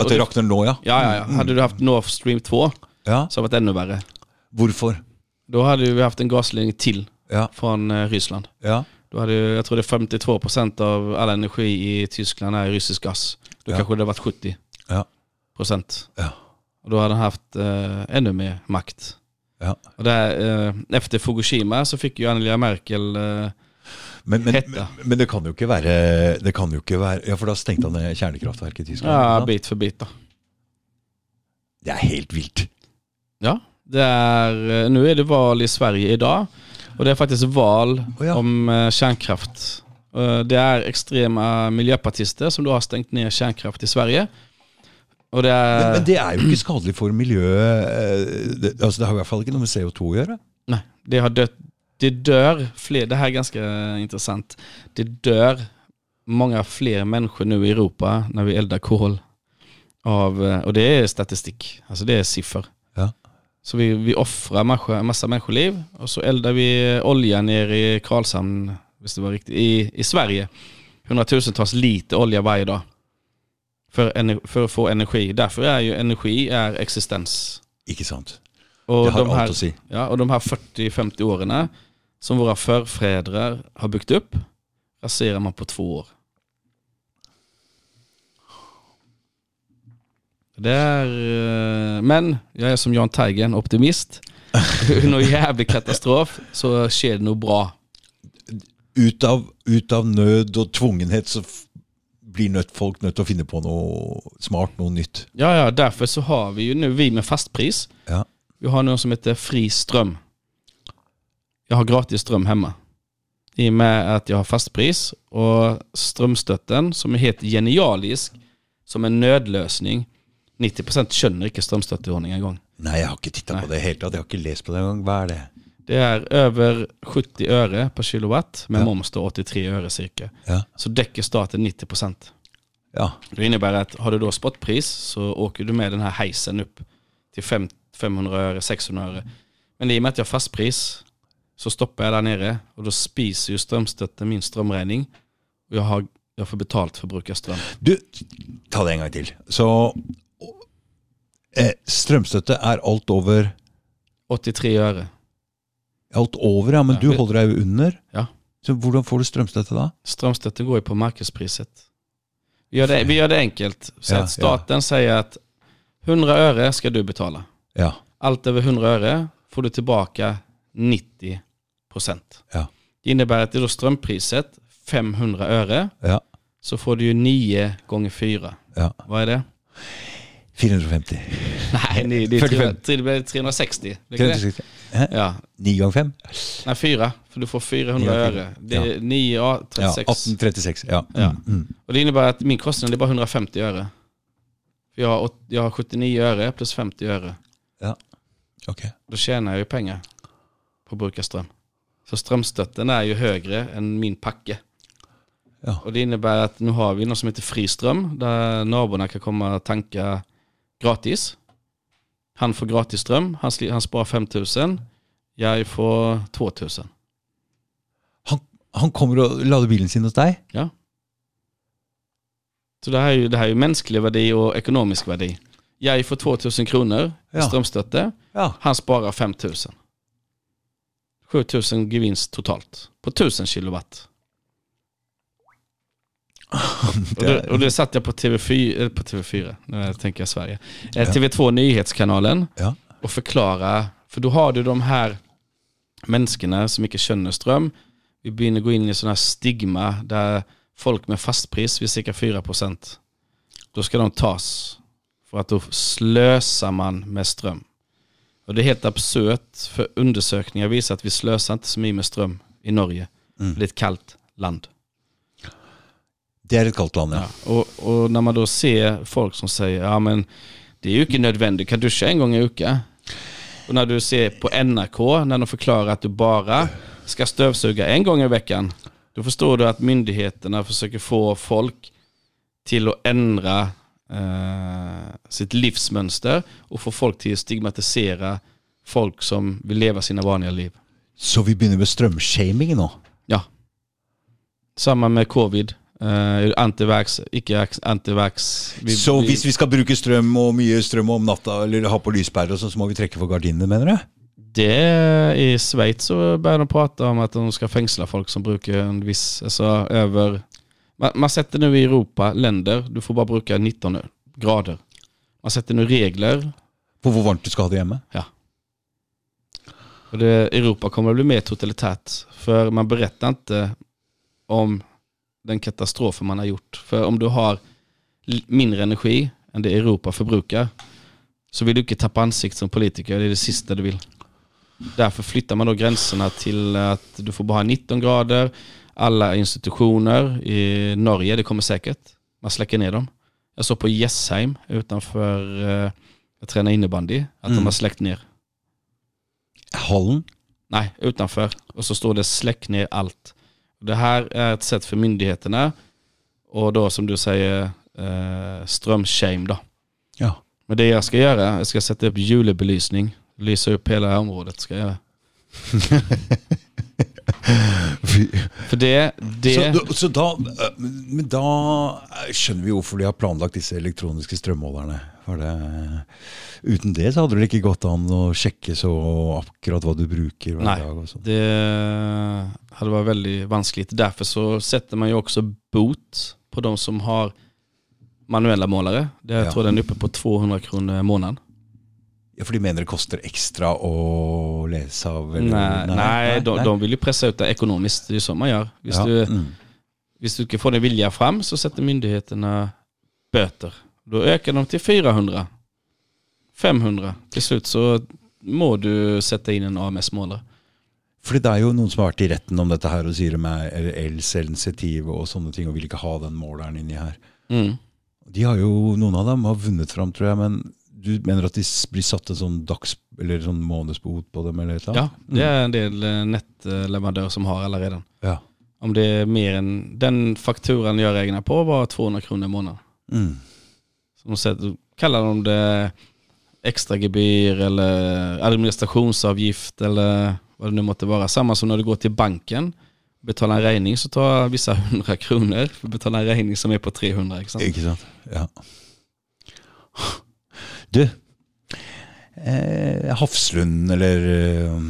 At det rakner nå, ja? Ja, ja, ja. Hade du haft North Stream 2 Ja. så hade det varit ännu värre. Hvorfor? Då hade vi haft en gasledning till Ja. från eh, Ryssland. Ja. Då hade, ju- jag tror det är 52% av all energi i Tyskland är rysk gas. Då Ja. kanske det varit 70%. Ja. Procent. Ja. Och då hade han haft eh, ännu mer makt. Ja. Och där, eh, efter Fukushima så fick ju Angela Merkel eh, Men, men, men, men det kan jo ikke være Det kan jo ikke være Ja, for da stengte han ned kjernekraftverket i Tyskland. ja, bit för bit då. Det er helt vilt. Ja, det är, eh, nu är det val i Sverige idag. Och det är faktiskt val Oh ja. om eh, kärnkraft. Eh, Det är extrema miljöpartister som då har stängt ner kärnkraft i Sverige. Och det är... Men, men det er jo ikke skadelig for miljøet. eh, Det, har i hvert fall noe med CO2 å gjøre. Nej, det har dött. Det dör fler, det här är ganska intressant. Det dör många fler människor nu i Europa när vi eldar kol. Av, och det är statistik, alltså det är siffror. Så vi, vi offrar massa, massa människoliv och så eldar vi olja nere i Karlshamn, visst det var riktigt, i, i Sverige. Hundratusentals liter olja varje dag. För, för att få energi. Därför är ju energi är existens. Ikke sant? Och Det har de här. Ja, och de här 40-50 åren som våra förfäder har byggt upp raserar man på två år. Det är, eh, men jag är som Jan Teigen, optimist. Någon *laughs* jävlig katastrof så sker det nog bra. Ut av, ut av nød og tvungenhet så blir nødt, folk til å finne på noe smart, noe nytt. Ja, ja, därför så har vi ju nu, vi med fastpris, Ja. vi har något som heter fri ström. Jag har gratis ström hemma. I och med att jag har fastpris och strömstötten som är helt genialisk som en nödlösning. 90% skönner inte strömstötteordning en gång. Nei, jeg har ikke titta på det i det hele tatt. Jeg har ikke lest på det engang. Hva er det? Det är över 70 öre per kilowatt med Ja. moms då 83 öre cirka. Ja. Så däcker staten 90%. Ja. Det innebär att har du då spotpris så åker du med den här hejsen upp till fem- 500 öre, 600 öre. Men i och med att jag har fastpris så stoppar jag där nere och då spiser ju strömstötten min strömräkning. Och jag, har, jag får betalt för att bruka ström. Du, ta det en gang til. Så eh, strømstøtte er alt over 83 öre. Alt over, ja, men Ja, du holder deg jo under. Ja. Så hvordan får du strømstøtte da? Strömstötten går ju på marknadspriset. Vi gör det, vi gör det enkelt. Så Ja, staten säger att 100 öre ska du betala. Ja. Allt över 100 öre får du tillbaka 90 procent. Ja. Det innebär att det är då strömpriset 500 öre Ja. så får du ju 9 gånger 4. ja. Vad är det? 450. Nej, det, det, är 45. 300, det blir 360. Det är det. 360. Eh, Ja, 9 gånger 5? nej 4. För du får 400 Nio gånger öre. Det är Ja. 9, ja, Ja, 36. 1836. Ja. Ja. Mm, mm. Och det innebär att min kostnad är bara 150 öre. För jag har, jag har 79 öre plus 50 öre. Okej. Då tjänar jag ju pengar på att bruka ström. Så strömstötten är ju högre än min packe. Ja. Och det innebär att nu har vi något som heter friström där naborna kan komma och tanka gratis. Han får gratis ström, han, han sparar 5000. Jag får 2000. Han, han kommer och lader bilen sin hos dig? Ja. Så det här är ju, det här är ju mänsklig värde och ekonomisk värde. Jag får 2000 kronor i Ja. strömstötte. Ja. Han sparar 5000. 7000 gevinst totalt på 1000 kilowatt. Och det, och det satt jag på TV4, eh, på TV4 nu tänker jag Sverige. Eh, Ja. TV2 Nyhetskanalen Ja. och förklara, för då har du de här människorna som inte känner ström. Vi börjar gå in i sådana här stigma där folk med fastpris vid cirka 4% då ska de tas för att då slösar man med ström. Och det är helt absurt för undersökningar visar att vi slösar inte så mycket med ström i Norge. Mm. Det är ett kallt land. Det är ett kallt land, ja. Ja, och, och när man då ser folk som säger ja men det är ju inte nödvändigt, du kan duscha en gång i veckan. Och när du ser på NRK, när de förklarar att du bara ska stövsuga en gång i veckan, då förstår du att myndigheterna försöker få folk till att ändra eh, sitt livsmönster och få folk till att stigmatisera folk som vill leva sina vanliga liv. Så vi börjar med strömshaming nu? Ja. Samma med covid. Uh, antivax, icke antivax. Vi- Så vi- hvis vi skal bruke strøm og mye strøm om natta, eller ha på lyspærer og sånn, så må vi trekke for gardinene, mener du? Det I Schweiz så börjar de prata om att de ska fängsla folk som brukar en viss, alltså över... Man, man sätter nu i Europa, länder, du får bara bruka 19 grader. Man sätter nu regler På hvor varmt du skal ha det hjemme? och det, Europa kommer att bli mer totalitärt. För man berättar inte om den katastrofen man har gjort. För om du har mindre energi än det Europa förbrukar så vill du inte tappa ansikte som politiker. Det är det sista du vill. Därför flyttar man då gränserna till att du får bara ha 19 grader. Alla institutioner i Norge, det kommer säkert. Man släcker ner dem. Jag såg på Jessheim utanför, eh, jag tränar innebandy, att Mm. de har släckt ner. Hallen? Nej, utanför. Och så står det släck ner allt. Det här är ett sätt för myndigheterna och då som du säger eh, strömshame då. Ja. Men det jag ska göra, jag ska sätta upp julebelysning. Lysa upp hela området ska jag. *laughs* För det, det Så, så da, men da skjønner vi hvorfor de har planlagt disse elektroniske strømmålerne. For det, uten det så hadde det ikke gått an å sjekke så akkurat hva du bruker hver Nej. dag. og sånn. Det hade varit väldigt vanskligt. Därför så sätter man ju också bot på de som har manuella målare. Det, jag Ja. tror den är uppe på 200 kronor i månaden. Ja, For de mener det koster ekstra å lese av? eller- Nej, nej, de, de vill ju pressa ut det ekonomiskt. Det är ju så man gör. Visst ja. du, mm. Hvis du ikke får din vilja fram, så sätter myndigheterna böter. Då ökar de till 400. 500. Till slut så må du sätta in en AMS-målare. Fordi det er jo noen som har vært i retten om dette her og sier de er elsensitive og sånne ting, og vil ikke ha den måleren inni her. Mm. De har jo, Noen av dem har vunnet fram, tror jeg, men du mener at de blir satt en sånn dags... Eller sånn månedsbot på dem, eller et eller Ja, det är en del eh, nätleverandörer som har alla redan. Ja. Om det är mer än den fakturan jag räknar på var 200 kronor i månaden. Mm. De då kallar de det extra gebyr eller administrationsavgift eller vad det nu måtte vara. Samma som när du går till banken betalar en räkning så tar vissa *laughs* 100 kronor för att betala en räkning som är på 300. Exakt, exakt Ja. Du, eh, Hafslund, eller eh,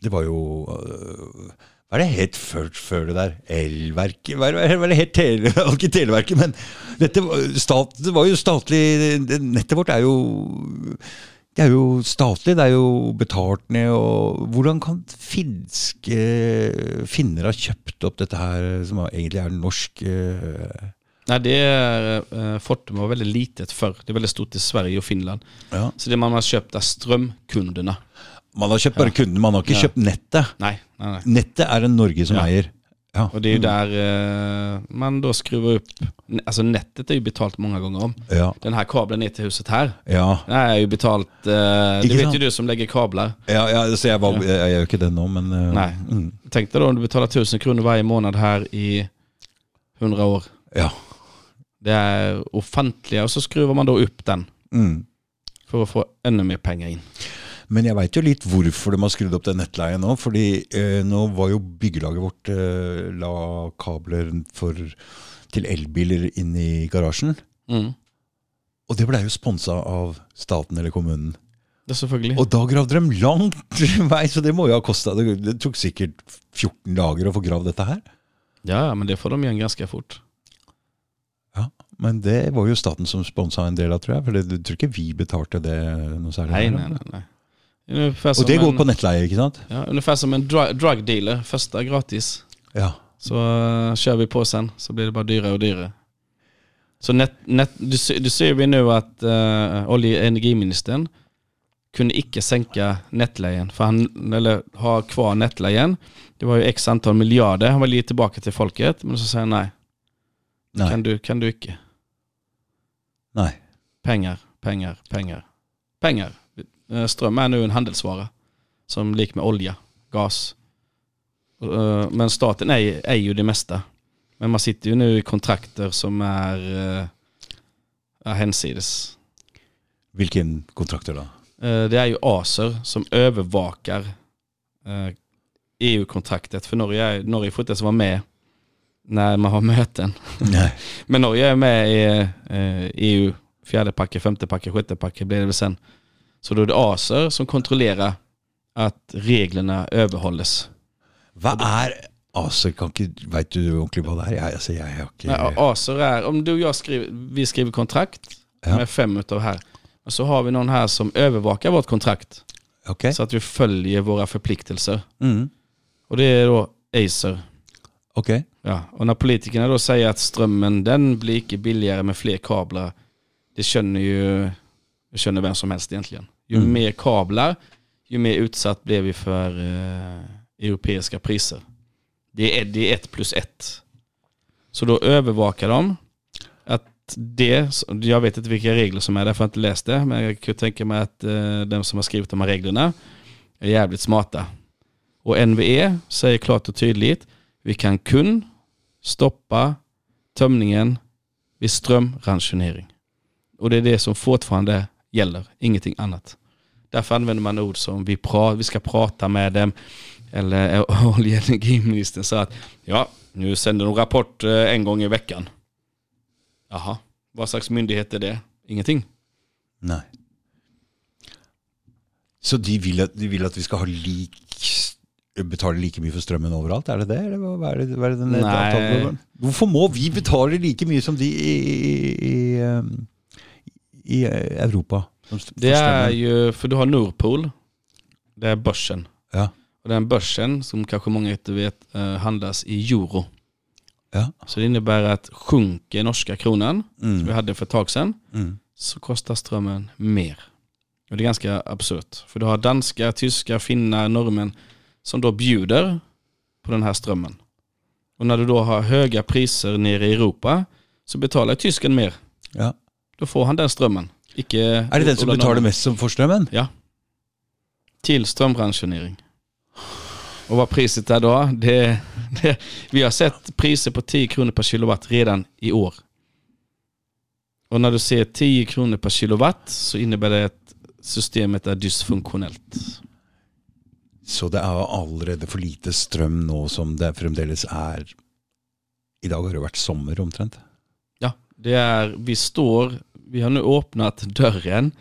Det var ju... eh, Hva er det het før, før det der? Elverket? Hva er det, er het tele, *laughs* ikke Televerket, men dette, stat, det var jo statlig Nettet vårt er jo det er jo statlig, det er jo betalt ned. og Hvordan kan finske finner ha kjøpt opp dette her, som egentlig er norsk eh, Nej, det är, eh, Fortum var väldigt litet förr. Det är väldigt stort i Sverige och Finland. ja. Så det man har köpt är strömkunderna. Man har kjøpt bare kunden, man har ikke Ja. kjøpt nettet. Nej, nej, nej. Nettet er det Norge som Ja. eier. Ja. Och det är ju där eh, man då skruvar upp, alltså nätet är ju betalt många gånger om. Ja. Den här kabeln ner till huset här, Ja. den här är ju betalt, eh, det vet sant? ju du som lägger kablar. ja, ja så jeg, var, Ja. jeg gjør ikke det nå, men eh, Nej. Mm, Tänk dig då om du betalar 1000 kronor varje månad här i 100 år. ja. Det är ofantliga och så skruvar man då upp den Mm. för att få ännu mer pengar in. Men jeg veit jo litt hvorfor de har skrudd opp den nettleien nå. fordi eh, nå var jo byggelaget vårt eh, la kabler for, til elbiler inn i garasjen. Mm. Og det blei jo sponsa av staten eller kommunen. Är selvfølgelig. Og da gravde de langt *laughs* vei, så det må jo ha kosta det, det tok sikkert 14 dager å få gravd dette her. Ja, men det får de igen ganska fort. Ja, Men det var jo staten som sponsa en del av, tror jeg. For det, du tror ikke vi betalte det noe særlig? Nej, her, nej, da? Nej. nej. Ungefär som det går en, på nettleie, ikke sant? ja, ungefär som en dru drug dealer, första gratis. Ja. Så eh, kör vi på sen, så blir det bara dyrare och dyrare. Så net, net, du, ser- du ser vi nu att uh, olje- och energiministern kunde icke sänka nettleien, för han, eller ha kvar nettleien. Det var ju x antal miljarder, han vill ge tillbaka till folket, men så säger han nej, Nei. kan du, kan du icke. Nei. Pengar, pengar, pengar. Pengar. Eh, Ström är nu en handelsvara. Som lik med olja, gas. Eh, Men staten är, är ju det mesta. Men man sitter ju nu i kontrakter som är, eh, är hänsides. Hvilken kontrakter? Eh, Det är ju Acer som övervakar EU-kontraktet. För Norge, är, Norge får inte ens vara med när man har möten. Nei. *laughs* Men Norge är med i EU, fjärde packet, femte packet, sjätte packet blir det väl sen. Så då är det Acer som kontrollerar att reglerna överhålles. Er ACER? Kan ikke, Veit du ordentlig hva det er? Altså, jeg har ikke Nej, Acer är, om du och jag skriver, vi skriver kontrakt Ja. med fem utav här. Och så har vi någon här som övervakar vårt kontrakt. Ok. Så att vi följer våra förpliktelser. Mm. Och det är då Acer. Ok. Ja, och när politikerna då säger att strömmen den blir inte billigare med fler kablar. Det känner ju det känner vem som helst egentligen. Ju Mm. mer kablar, ju mer utsatt blir vi för eh, europeiska priser. Det är, det är ett plus ett. Så då övervakar de att det, jag vet inte vilka regler som är där för jag inte läst det, men jag kan tänka mig att eh, de som har skrivit de här reglerna är jävligt smarta. Och NVE säger klart och tydligt, vi kan kun stoppa tömningen vid strömransonering. Och det är det som fortfarande gäller, ingenting annat. Därför använder man ord som vi, pra, vi ska prata med dem, eller *laughs* olje och energiministern sa att ja, nu sänder de rapport eh, en gång i veckan. Jaha, vad slags myndighet är det? Ingenting. Nei. Så de vil, at, de vil at vi skal ha lik betale like mye for strømmen overalt? Er det det? Eller hva er det, hva er det den avtalen- Hvorfor må vi betale like mye som de i, i, i, um, i Europa? Det är ju, för du har Nordpol, det är börsen. Ja. Och den börsen, som kanske många inte vet, eh, handlas i euro. Ja. Så det innebär att sjunker norska kronan, som vi Mm. hade för ett tag sedan, Mm. så kostar strömmen mer. Och det är ganska absurt. För du har danska, tyska, finnar, norrmän som då bjuder på den här strömmen. Och när du då har höga priser nere i Europa så betalar tysken mer. Ja. Då får han den strömmen. Icke Er det den som betaler Norrman. mest som for strømmen? Till strömransonering. Och vad priset är då? Det, det, vi har sett priser på 10 kronor per kilowatt redan i år. Och när du ser 10 kronor per kilowatt så innebär det att systemet är dysfunktionellt. Så det er allerede for lite strøm nå som det fremdeles er I dag har det vært sommer omtrent. Ja, det är, vi står, vi har nu öppnat dörren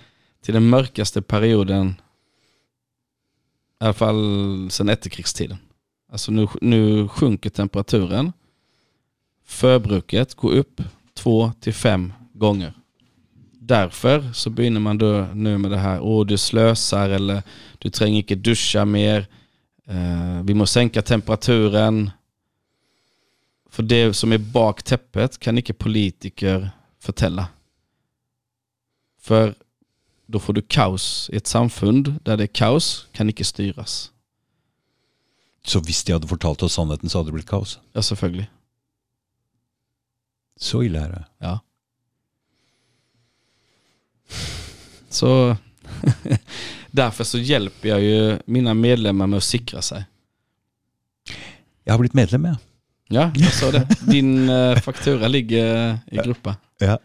till den mörkaste perioden, i alla fall sedan efterkrigstiden. Alltså nu, nu sjunker temperaturen. Förbruket går upp två till fem gånger. Därför så begynner man då nu med det här, åh du slösar eller du tränger inte duscha mer. Eh, vi måste sänka temperaturen. För det som är bak täppet kan inte politiker förtälla. För då får du kaos i ett samfund där det är kaos kan inte styras. Så hvis de hadde fortalt oss sannheten, så hadde det blitt kaos? Ja, selvfølgelig. Så ille er det. Ja. Så *laughs* därför så hjälper jag ju mina medlemmar med att sikra sig. Jeg har blitt medlem, jeg. Ja, jag sa det. Din eh, faktura ligger i gruppa. Ja.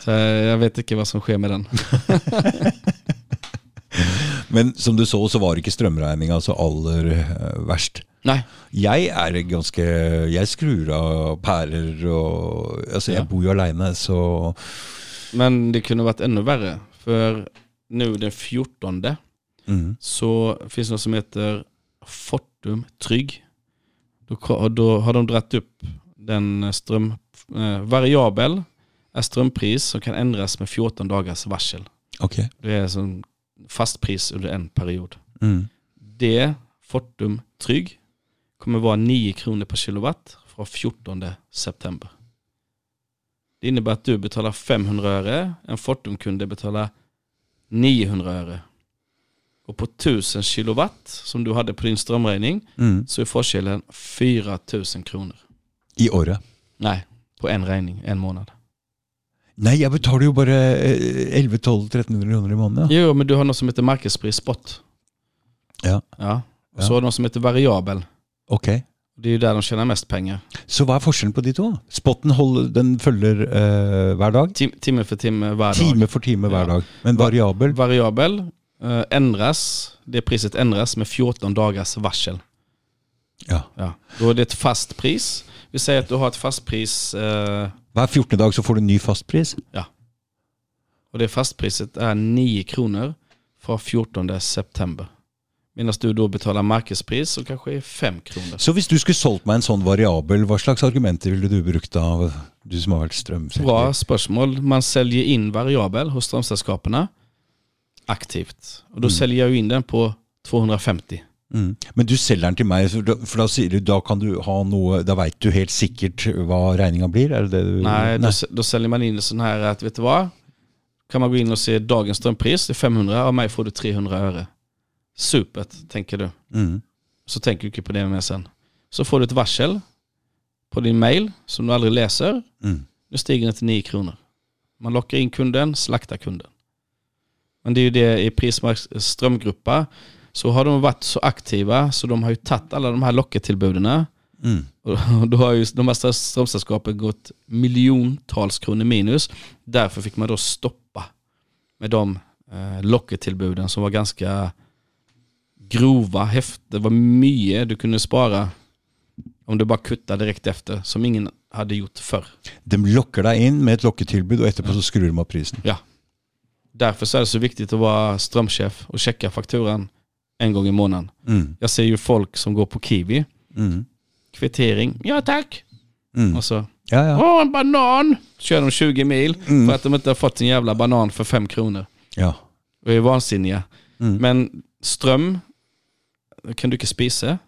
Så jag vet inte vad som sker med den. *laughs* Men som du så, så var ikke strømregninga så aller eh, verst. Nej, Jeg er ganske Jeg skrur av pærer og Altså, jeg Ja. bor jo aleine, så men det kunde varit ännu värre. För nu den 14 mm. så finns det något som heter Fortum Trygg. Då, har de dratt upp den ström... Eh, variabel är strömpris som kan ändras med 14 dagars varsel. Ok. Det är som fastpris under en period. Mm. Det, Fortum Trygg, kommer vara 9 kronor per kilowatt från 14 september. Det innebär att du betalar 500 öre, en Fortum-kunde betalar 900 öre. Och på 1000 kilowatt som du hade på din strömräkning Mm. så är forskellen 4000 kronor. I året. Nej, på en räkning, en månad. Nei, jeg betaler jo bare eh, 1100-1300 kroner i måneden. Ja. Jo, men du har något som heter marknadspris spot. Ja. Ja. Och Ja. så har du något som heter variabel. Ok. Det är ju där de tjänar mest pengar. Så hva er forskjellen på de to? Spotten hold, den følger eh, hver dag? Tim, timme för timme varje dag. Time for time hver Ja. dag. Men variabel? Variabel eh, ändras, det priset ändras med 14 dagars varsel. Ja. Ja. Då är det ett fast pris. Vi säger att du har ett fast pris eh, Hver 14. dag så får du en ny fastpris? och det fastpriset är 9 kronor från 14 september. Medan du då betalar marknadspris som kanske är 5 kronor. Så hvis du skulle solgt meg en sånn variabel, hva slags argumenter ville du brukt av du som har vært strømselger? Bra spörsmål. Man säljer in variabel hos strömsällskaperna aktivt. Och då säljer jag in den på 250. Mm. Men du selger den til meg, for da, da sier du da kan du ha noe Da veit du helt sikkert hva regninga blir? Er det det du Nej, Då, då säljer man in sån här att, vet du vad? Kan man gå in och se dagens strömpris, det är 500, av mig får du 300 öre. Supert, tänker du. Mm. Så tänker du inte på det med sen. Så får du ett varsel på din mail som du aldrig läser. Mm. Nu stiger den till 9 kronor. Man lockar in kunden, slaktar kunden. Men det är ju det i Prismarks strömgruppa. Så har de varit så aktiva så de har ju tagit alla de här lockertillbuden. Mm. Och *laughs* då har ju de här strömsällskapen gått miljontals kronor minus. Därför fick man då stoppa med de eh, lockertillbuden som var ganska grova, häftiga. Det var mycket du kunde spara om du bara kuttade direkt efter, som ingen hade gjort förr. De lokker deg inn med et lokketilbud, og etterpå så skrur de av prisen. Ja. Därför så är det så viktigt att vara strömchef och checka fakturan en gång i månaden. Mm. Jag ser ju folk som går på Kiwi, Mm. kvittering, ja tack. Mm. Och så, Ja, ja. åh en banan! Kör de 20 mil Mm. för att de inte har fått en jävla banan för 5 kronor. ja. Och är vansinniga. Mm. Men ström kan du inte spisa.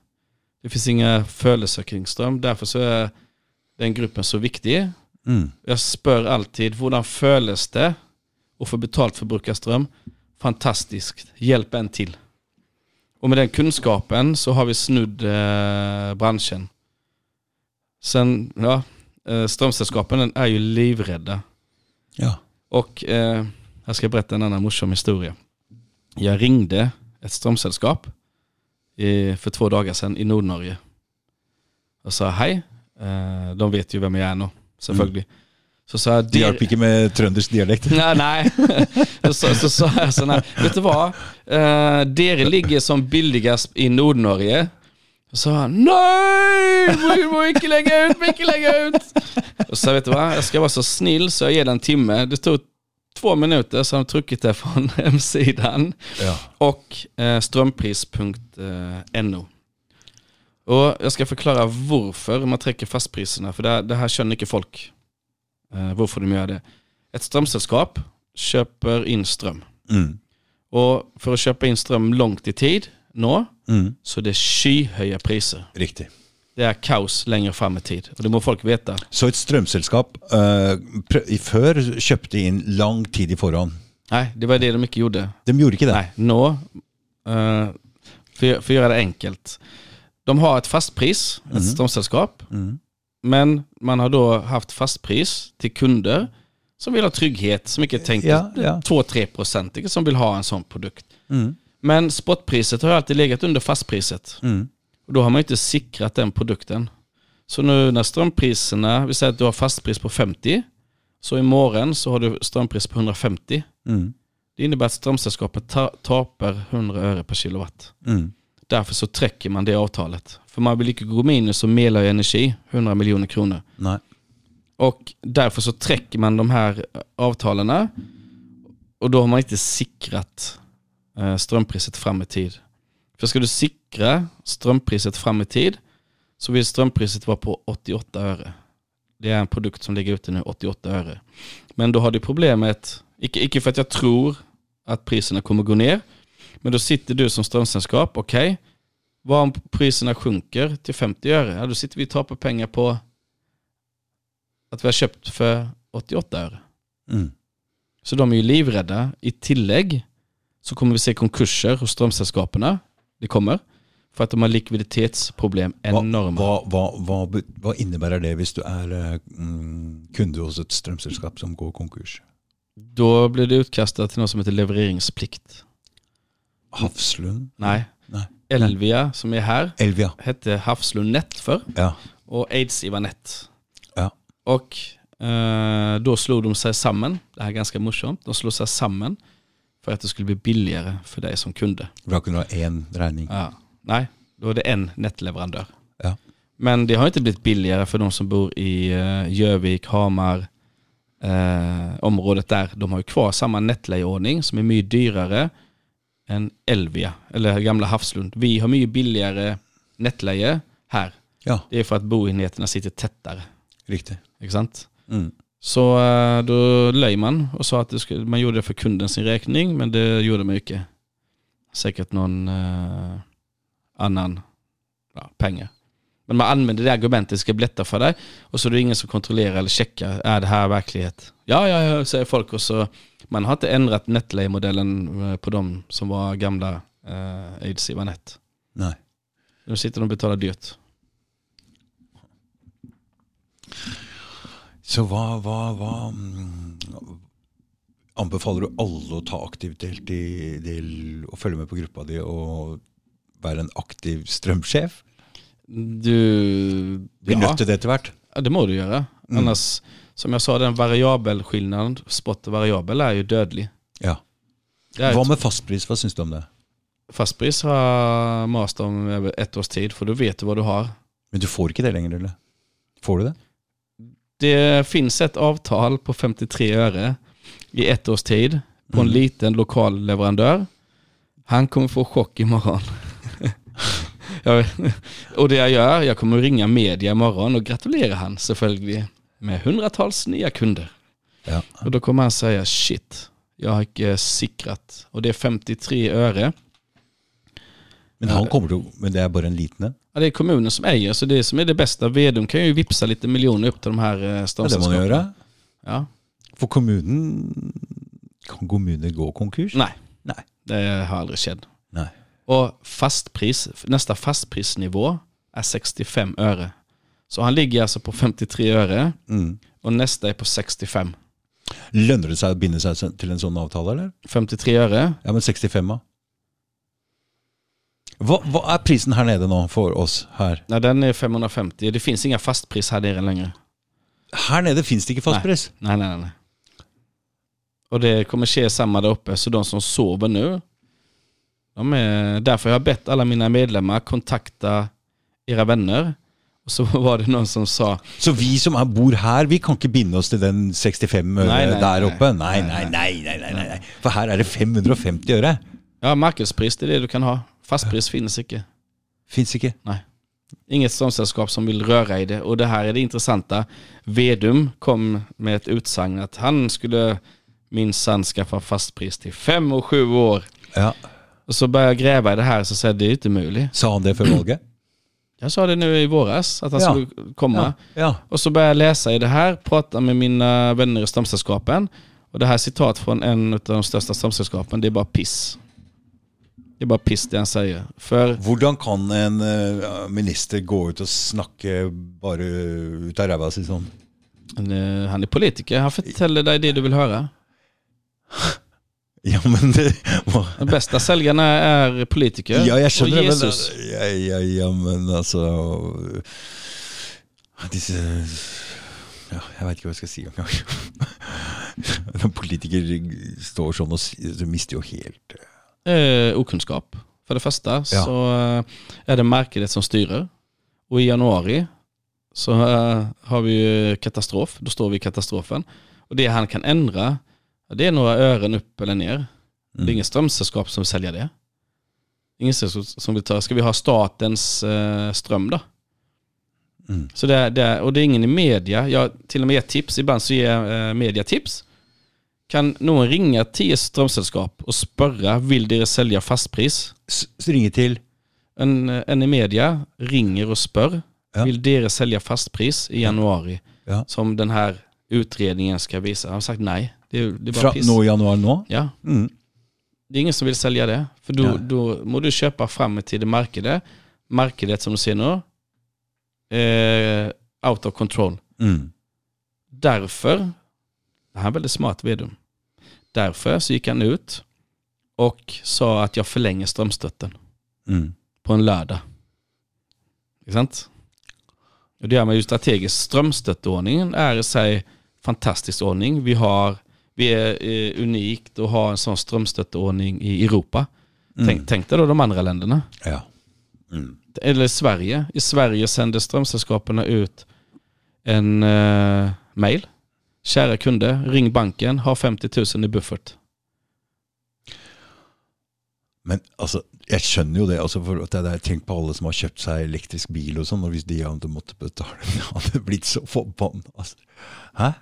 Det finns inga födelser kring ström. Därför så är den gruppen så viktig. Mm. Jag spör alltid, hur föles det att få betalt för att bruka ström? Fantastiskt, hjälp en till. Och med den kunskapen så har vi snudd eh, branschen. Sen, ja, eh, strömsällskapen är ju livrädda. ja. Och eh, jag ska berätta en annan morsom historia. Jag ringde ett strömsällskap i, för två dagar sedan i Nordnorge. Och sa hej, eh, de vet ju vem jag är nu, selvfølgelig. Så sa jag, Det hjalp ikke med trøndersk dialekt. *laughs* Nej, nej. så, så sa jag sån här, vet du vad? Eh, dere ligger som billigast i Nordnorge. Så sa han, nej! Vi må inte lägga ut, må inte lägga ut. Och så vet du vad, jag ska vara så snill så jag ger den en timme. Det tog två minuter så har de tryckt det från *laughs* hemsidan Ja. och eh, strömpris.no. Och jag ska förklara varför man träcker fastpriserna, för det, det här känner inte folk. Eh, varför de gör det. Ett strömsällskap köper in ström. Mm. Och för att köpa in ström långt i tid, nå, Mm. så det är skyhöga priser. Riktig. Det är kaos längre fram i tid. Och det må folk veta. Så et strømselskap eh, prø- i før kjøpte inn lang tid i forhånd. Nej, det var det de inte gjorde. De gjorde ikke det. Nej, nå, eh, för, för att göra det enkelt. De har ett fastpris, ett strömsällskap. Mm. Men man har då haft fastpris till kunder som vill ha trygghet, som inte tänker Ja, ja. 2-3 procent, som vill ha en sån produkt. Mm. Men spotpriset har alltid legat under fastpriset. Mm. Och då har man inte sikrat den produkten. Så nu när strömpriserna, vi säger att du har fastpris på 50, så imorgon så har du strömpris på 150. Mm. Det innebär att strömsällskapet ta- tapar 100 öre per kilowatt. Mm. Därför så träcker man det avtalet. För man vill inte gå minus och Melö Energi 100 miljoner kronor. Nei. Och därför så träcker man de här avtalen och då har man inte sikrat eh, strömpriset fram i tid. För ska du sikra strömpriset fram i tid så vill strömpriset vara på 88 öre. Det är en produkt som ligger ute nu, 88 öre. Men då har du problemet, icke, icke för att jag tror att priserna kommer gå ner, men då sitter du som strömsällskap, okej, vad om priserna sjunker till 50 öre? Ja, då sitter vi och tappar pengar på att vi har köpt för 88 öre. Mm. Så de är ju livrädda. I tillägg så kommer vi se konkurser hos strömsällskapen. Det kommer. För att de har likviditetsproblem enorma. hva, hva, be- hva innebærer det hvis du er eh, mm, kunde hos et strømselskap som går konkurs? Då blir det utkastat till något som heter levereringsplikt. Hafslund? Nej. Elvia som är här Elvia? hette Havslund Net för Ja. och Aids Net. Ja. Och eh, då slog de sig samman. Det här är ganska morsomt. De slog sig samman för att det skulle bli billigare för dig som kunde. Kunne du ha én regning. Ja. Nej, då är det en nätleverantör. Ja. Men det har inte blivit billigare för de som bor i eh, Gjövik, Hamar, eh, området där. De har ju kvar samma nätlejeordning som är mycket dyrare än Elvia, eller gamla Havslund. Vi har mycket billigare nätleje här. Ja, Det är för att boenheterna sitter tättare. riktig. Ikke sant? Mm. Så eh, då löj man och sa att skulle, man gjorde det för kunden sin räkning, men det gjorde man inte. Säkert någon eh, annan ja, pengar. Men man använder det argumentet, det ska bli lättare för dig. Och så är det ingen som kontrollerar eller checkar, är det här verklighet? Ja, ja, ja, säger folk. Och så, man har inte ändrat Netlay-modellen eh, på de som var gamla eh, Aids Net. Nei. Nu sitter de och betalar dyrt. Så hva, hva, hva mm, Anbefaler du alle å ta aktivt del i del, og følge med på gruppa di og være en aktiv strømsjef? Du... Blir ja. nødt til det hvert? Ja, det må du göra. Mm. Annars, som jag sa, den variabelskillnaden, spot och variabel, är ju dödlig. Ja. Ett- med fastpris? Hva syns du om det? Fastpris har mast om över ett års tid, för då vet du vad du har. Men du får ikke det lenger, eller? Får du det? Det finns ett avtal på 53 öre i ett års tid på en Mm. liten lokal leverantör. Han kommer få chock imorgon. *laughs* jag och det jag gör, jag kommer ringa media imorgon och gratulera han selvfølgelig med hundratals nya kunder. Ja. Och då kommer han säga shit, jag har inte sikrat. Och det är 53 öre. Men, han kommer til, å- men det er bare en liten en? Ja, det är kommunen som äger, så det som är det bästa. Vedum kan ju vipsa lite miljoner upp till de här eh, Ja, det man gjøre. Ja. For kommunen Kan kommuner gå konkurs? Nej, Nei. det har aldrig skett. Nei. Och fastpris, nästa fastprisnivå är 65 öre. Så han ligger alltså på 53 öre Mm. och nästa är på 65. Lønner det seg å binde seg til en sånn avtale, eller? 53 öre. Ja, men 65, da? Hva, hva er prisen her nede nå for oss her? Nej, den är 550. Det finns inga fastpris här nere längre. Her nede fins det ikke fastpris. Nej, nej, nej. Och det kommer ske samma där uppe. Så de som sover nu, de är, därför har jag bett alla mina medlemmar kontakta era vänner. Och så *laughs* var det någon som sa, Så vi som bor her, vi kan ikke binde oss til den 65 øre Nei, nei, der nei. oppe? Nei nei nei, nei, nei, nei, nei. For her er det 550 øre. ja marknadspris det är det du kan ha. Fastpris finns inte. Fins ikke. Nej. Inget strömsällskap som vill röra i det. Och det här är det intressanta. Vedum kom med ett utsagn att han skulle minsann skaffa fastpris till fem och sju år. Ja. Och så började jag gräva i det här så säger det är inte möjligt. Sa han det för valget? Jag sa det nu i våras att han Ja. skulle komma. Ja. ja. Och så började jag läsa i det här, prata med mina vänner i strömsällskapen. Och det här är citat från en av de största strömsällskapen, det är bara piss. Det är bara piss det han säger. För Hvordan kan en eh, minister gå ut och snakke bare ut av sånn? eh, han är politiker, han förtäller dig det du vill höra. *laughs* Ja, men det hva- De bästa säljarna är politiker Ja, jeg och skjønner det, men, Jesus. ja, ja, ja, men altså Disse ja, Jeg veit ikke hva jeg skal si engang. *laughs* Når politikere står si- Du mister jo helt Eh, okunskap. För det första Ja. så eh, är det marknaden som styrer. Och i januari så eh, har vi ju katastrof. Då står vi i katastrofen. Och det han kan ändra, det är några ören upp eller ner. Det är inget strömsällskap som vill sälja det. Ingen sällskap som vill ta, ska vi ha statens eh, ström då? Mm. Så det, är- det, är- och det är ingen i media, jag till och med ger tips, ibland så ger jag eh, media tips. Kan någon ringa till strömsällskap och spörra, vill dere sälja fastpris? S- så ringer til En, en i media ringer och spör, Ja. vill dere sälja fastpris i januari? Ja. Som den här utredningen ska visa. Han har sagt nej, det, är- det är bara Fra piss. nå i januar nå? Ja, Mm. det är ingen som vill sälja det. För då, Ja. då må du köpa fram till det markedet. Markedet som du ser nu, eh, out of control. Mm. Därför, det här är väldigt smart Vedum. Därför så gick han ut och sa att jag förlänger strömstötten Mm. på en lördag. Inte sant? Och det gör man ju strategiskt. Strömstötordningen är i sig fantastisk ordning. Vi, har, vi är eh, unikt att ha en sån strömstötordning i Europa. Tänk, tänk dig då de andra länderna. Ja. Mm. Eller Sverige. I Sverige sänder strömsällskapen ut en eh, mail. Kära kunder, ring banken, ha 50 000 i buffert. Men altså, jeg skjønner jo det. Altså, for at det er, Tenk på alle som har kjøpt seg elektrisk bil og sånn, og hvis de hadde måttet betale *laughs* Det hadde blitt så forbanna. Altså. Hæ?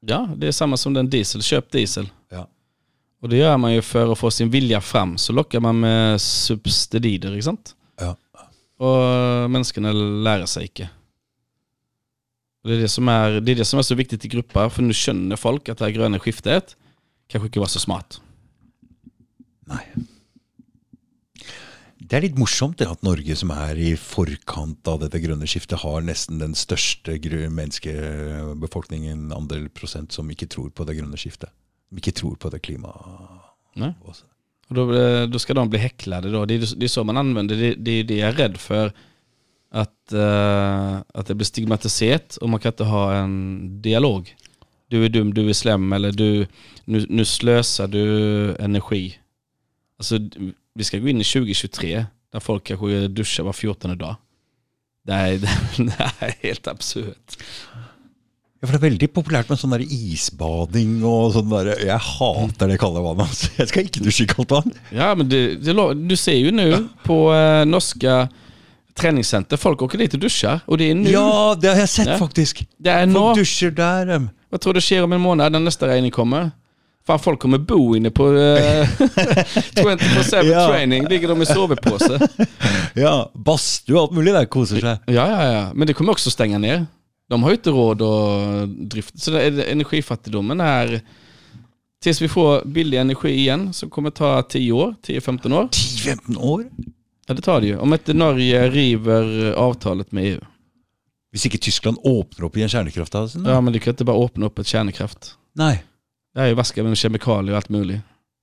Ja, det är samma som den diesel. Köp diesel. Ja. Och det gör man ju för att få sin vilja fram. Så lockar man med subsidier, ikke sant? Ja. Och människorna lär sig inte. Det är det, som är, det är det som är så viktigt i grupper, för nu känner folk att det här gröna skiftet kanske inte var så smart. Nei. Det er litt morsomt det at Norge, som er i forkant av dette grønne skiftet, har nesten den største gru- menneskebefolkningen, andel prosent, som ikke tror på det grønne skiftet. Som ikke tror på det klimaet. Då, eh, då ska de bli häcklade då. Det är, det är så man använder det. Det är det jag är rädd för. Att, eh, att det blir stigmatiserat och man kan inte ha en dialog. Du är dum, du är slem eller du, nu, nu slösar du energi. Alltså vi ska gå in i 2023 där folk kanske duschar var 14 dag. Det är, *laughs* det är helt absurt. Ja, for Det er veldig populært med sånn der isbading og sånn der. Jeg hater det kalde vannet. Altså. *laughs* Jeg skal ikke dusje i kaldt vann. Ja, men det, det, du ser ju nu på eh, norska träningscenter, folk åker dit och duschar. Och det är nu. Ja, det har jeg sett, Ja. faktisk. Det är Folk der. em. Vad tror du sker om en månad när nästa regning kommer? Fan, folk kommer bo inne på eh, *laughs* 24-7 Ja. training. Ligger de i sovepåse? *laughs* Ja, Badstue og alt mulig der koser seg. Ja, ja, ja. Men det kommer också stänga ner. De har ju inte råd att drifta. Så energifattigdomen är... Tills vi får billig energi igen, så kommer ta 10 år, 10-15 år. 10-15 år? Ja, det tar det ju. Om inte Norge river avtalet med EU. Hvis ikke Tyskland åpner opp igjen kjernekrafta da? Ja, men det kan inte bara öppna upp ett kärnkraft. Nei. Det är ju vaska med kemikalier och allt möjligt.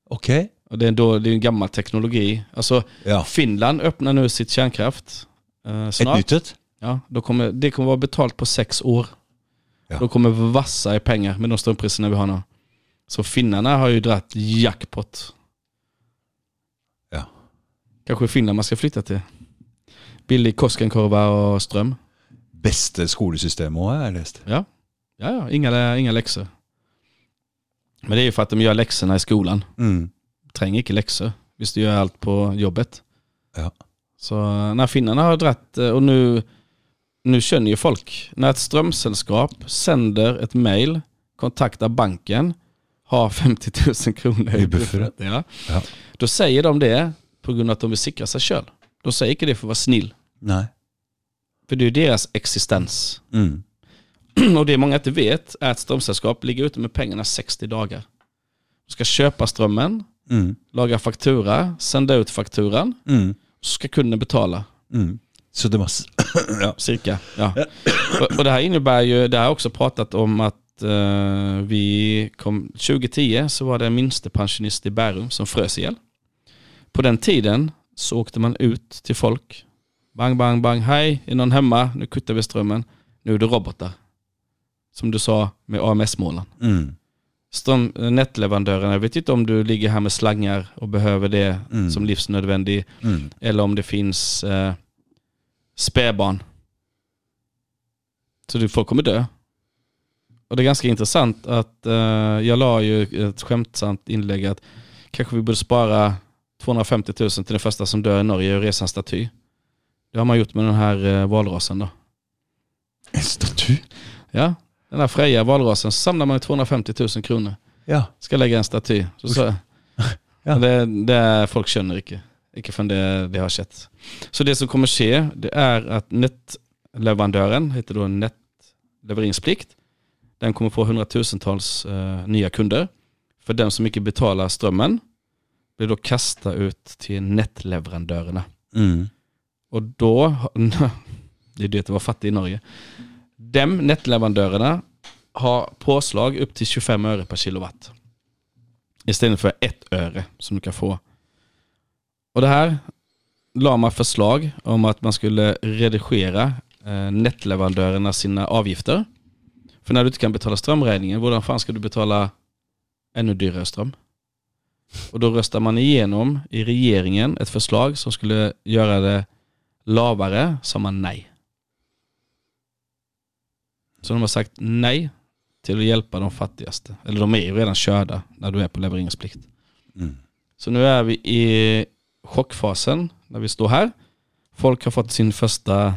Ok. Och det är, då, det är en gammal teknologi. Alltså, Ja. Finland öppnar nu sitt kärnkraft eh, snart. nytt et? Ja, då kommer, det kommer vara betalt på sex år. Ja. De kommer vassa i pengar med de strömpriserna vi har nu. Så finnarna har ju dratt jackpot. Ja. Kanske Finland man ska flytta till. Billig Koskenkorva och ström. Beste skolesystemet òg, har jeg lest. Ja, ja, ja inga, inga läxor. Men det är ju för att de gör läxorna i skolan. Mm. Tränger inte läxor. Visst du gör allt på jobbet. Ja. Så när finnarna har dratt, eh, och nu, nu känner ju folk, när ett strömsällskap sänder ett mail, kontaktar banken, har 50 000 kronor I buffert. Ja. Ja. Då säger de det på grund av att de vill sikra sig själv. De säger inte det för att vara snill. Nej. För det är ju deras existens. Mm. *clears throat* Och det många inte vet är att strömsällskap ligger ute med pengarna 60 dagar. De ska köpa strömmen, Mm. laga faktura, sända ut fakturan, Mm. så ska kunden betala. Mm. Så det måste... *clears throat* ja. Cirka. Ja. *clears throat* Och, och det här innebär ju, det har jag också pratat om att eh, vi kom, 2010 så var det en minstepensionist i Bärum som frös ihjäl. På den tiden så åkte man ut till folk. Bang, bang, bang. Hej, är någon hemma? Nu kuttar vi strömmen. Nu är det robotar. Som du sa med AMS-målen. Mm. Ström, nätleverantörerna, jag vet inte om du ligger här med slangar och behöver det Mm. som livsnödvändig. Mm. Eller om det finns eh, spädbarn. Så du, folk kommer dö. Och det är ganska intressant att eh, jag la ju ett skämtsamt inlägg att kanske vi borde spara 250 000 till den första som dör i Norge och resa en staty. Det har man gjort med den här eh, valrasen då. En staty? Ja, den här Freja valrasen så samlar man ju 250 000 kronor. Ja. Ska lägga en staty. Så, så, *laughs* Ja. det, det folk känner inte. Inte förrän det, det har skett. Så det som kommer ske, det är att nätleverandören, heter då nätleveringsplikt, den kommer få hundratusentals eh, nya kunder. För den som inte betalar strömmen blir då kasta ut till nätleverandörerna. Mm. Och då, *laughs* det är det att vara fattig i Norge. De nätleverantörerna, har påslag upp till 25 öre per kilowatt. Istället för ett öre som du kan få. Och det här la man förslag om att man skulle redigera eh, nätleverantörerna sina avgifter. För när du inte kan betala strömräkningen, hur fan ska du betala ännu dyrare ström? Och då röstar man igenom i regeringen ett förslag som skulle göra det lavare, sa man nej. Så de har sagt nej till att hjälpa de fattigaste. Eller de är ju redan körda när du är på leveringsplikt. Mm. Så nu är vi i chockfasen när vi står här. Folk har fått sin första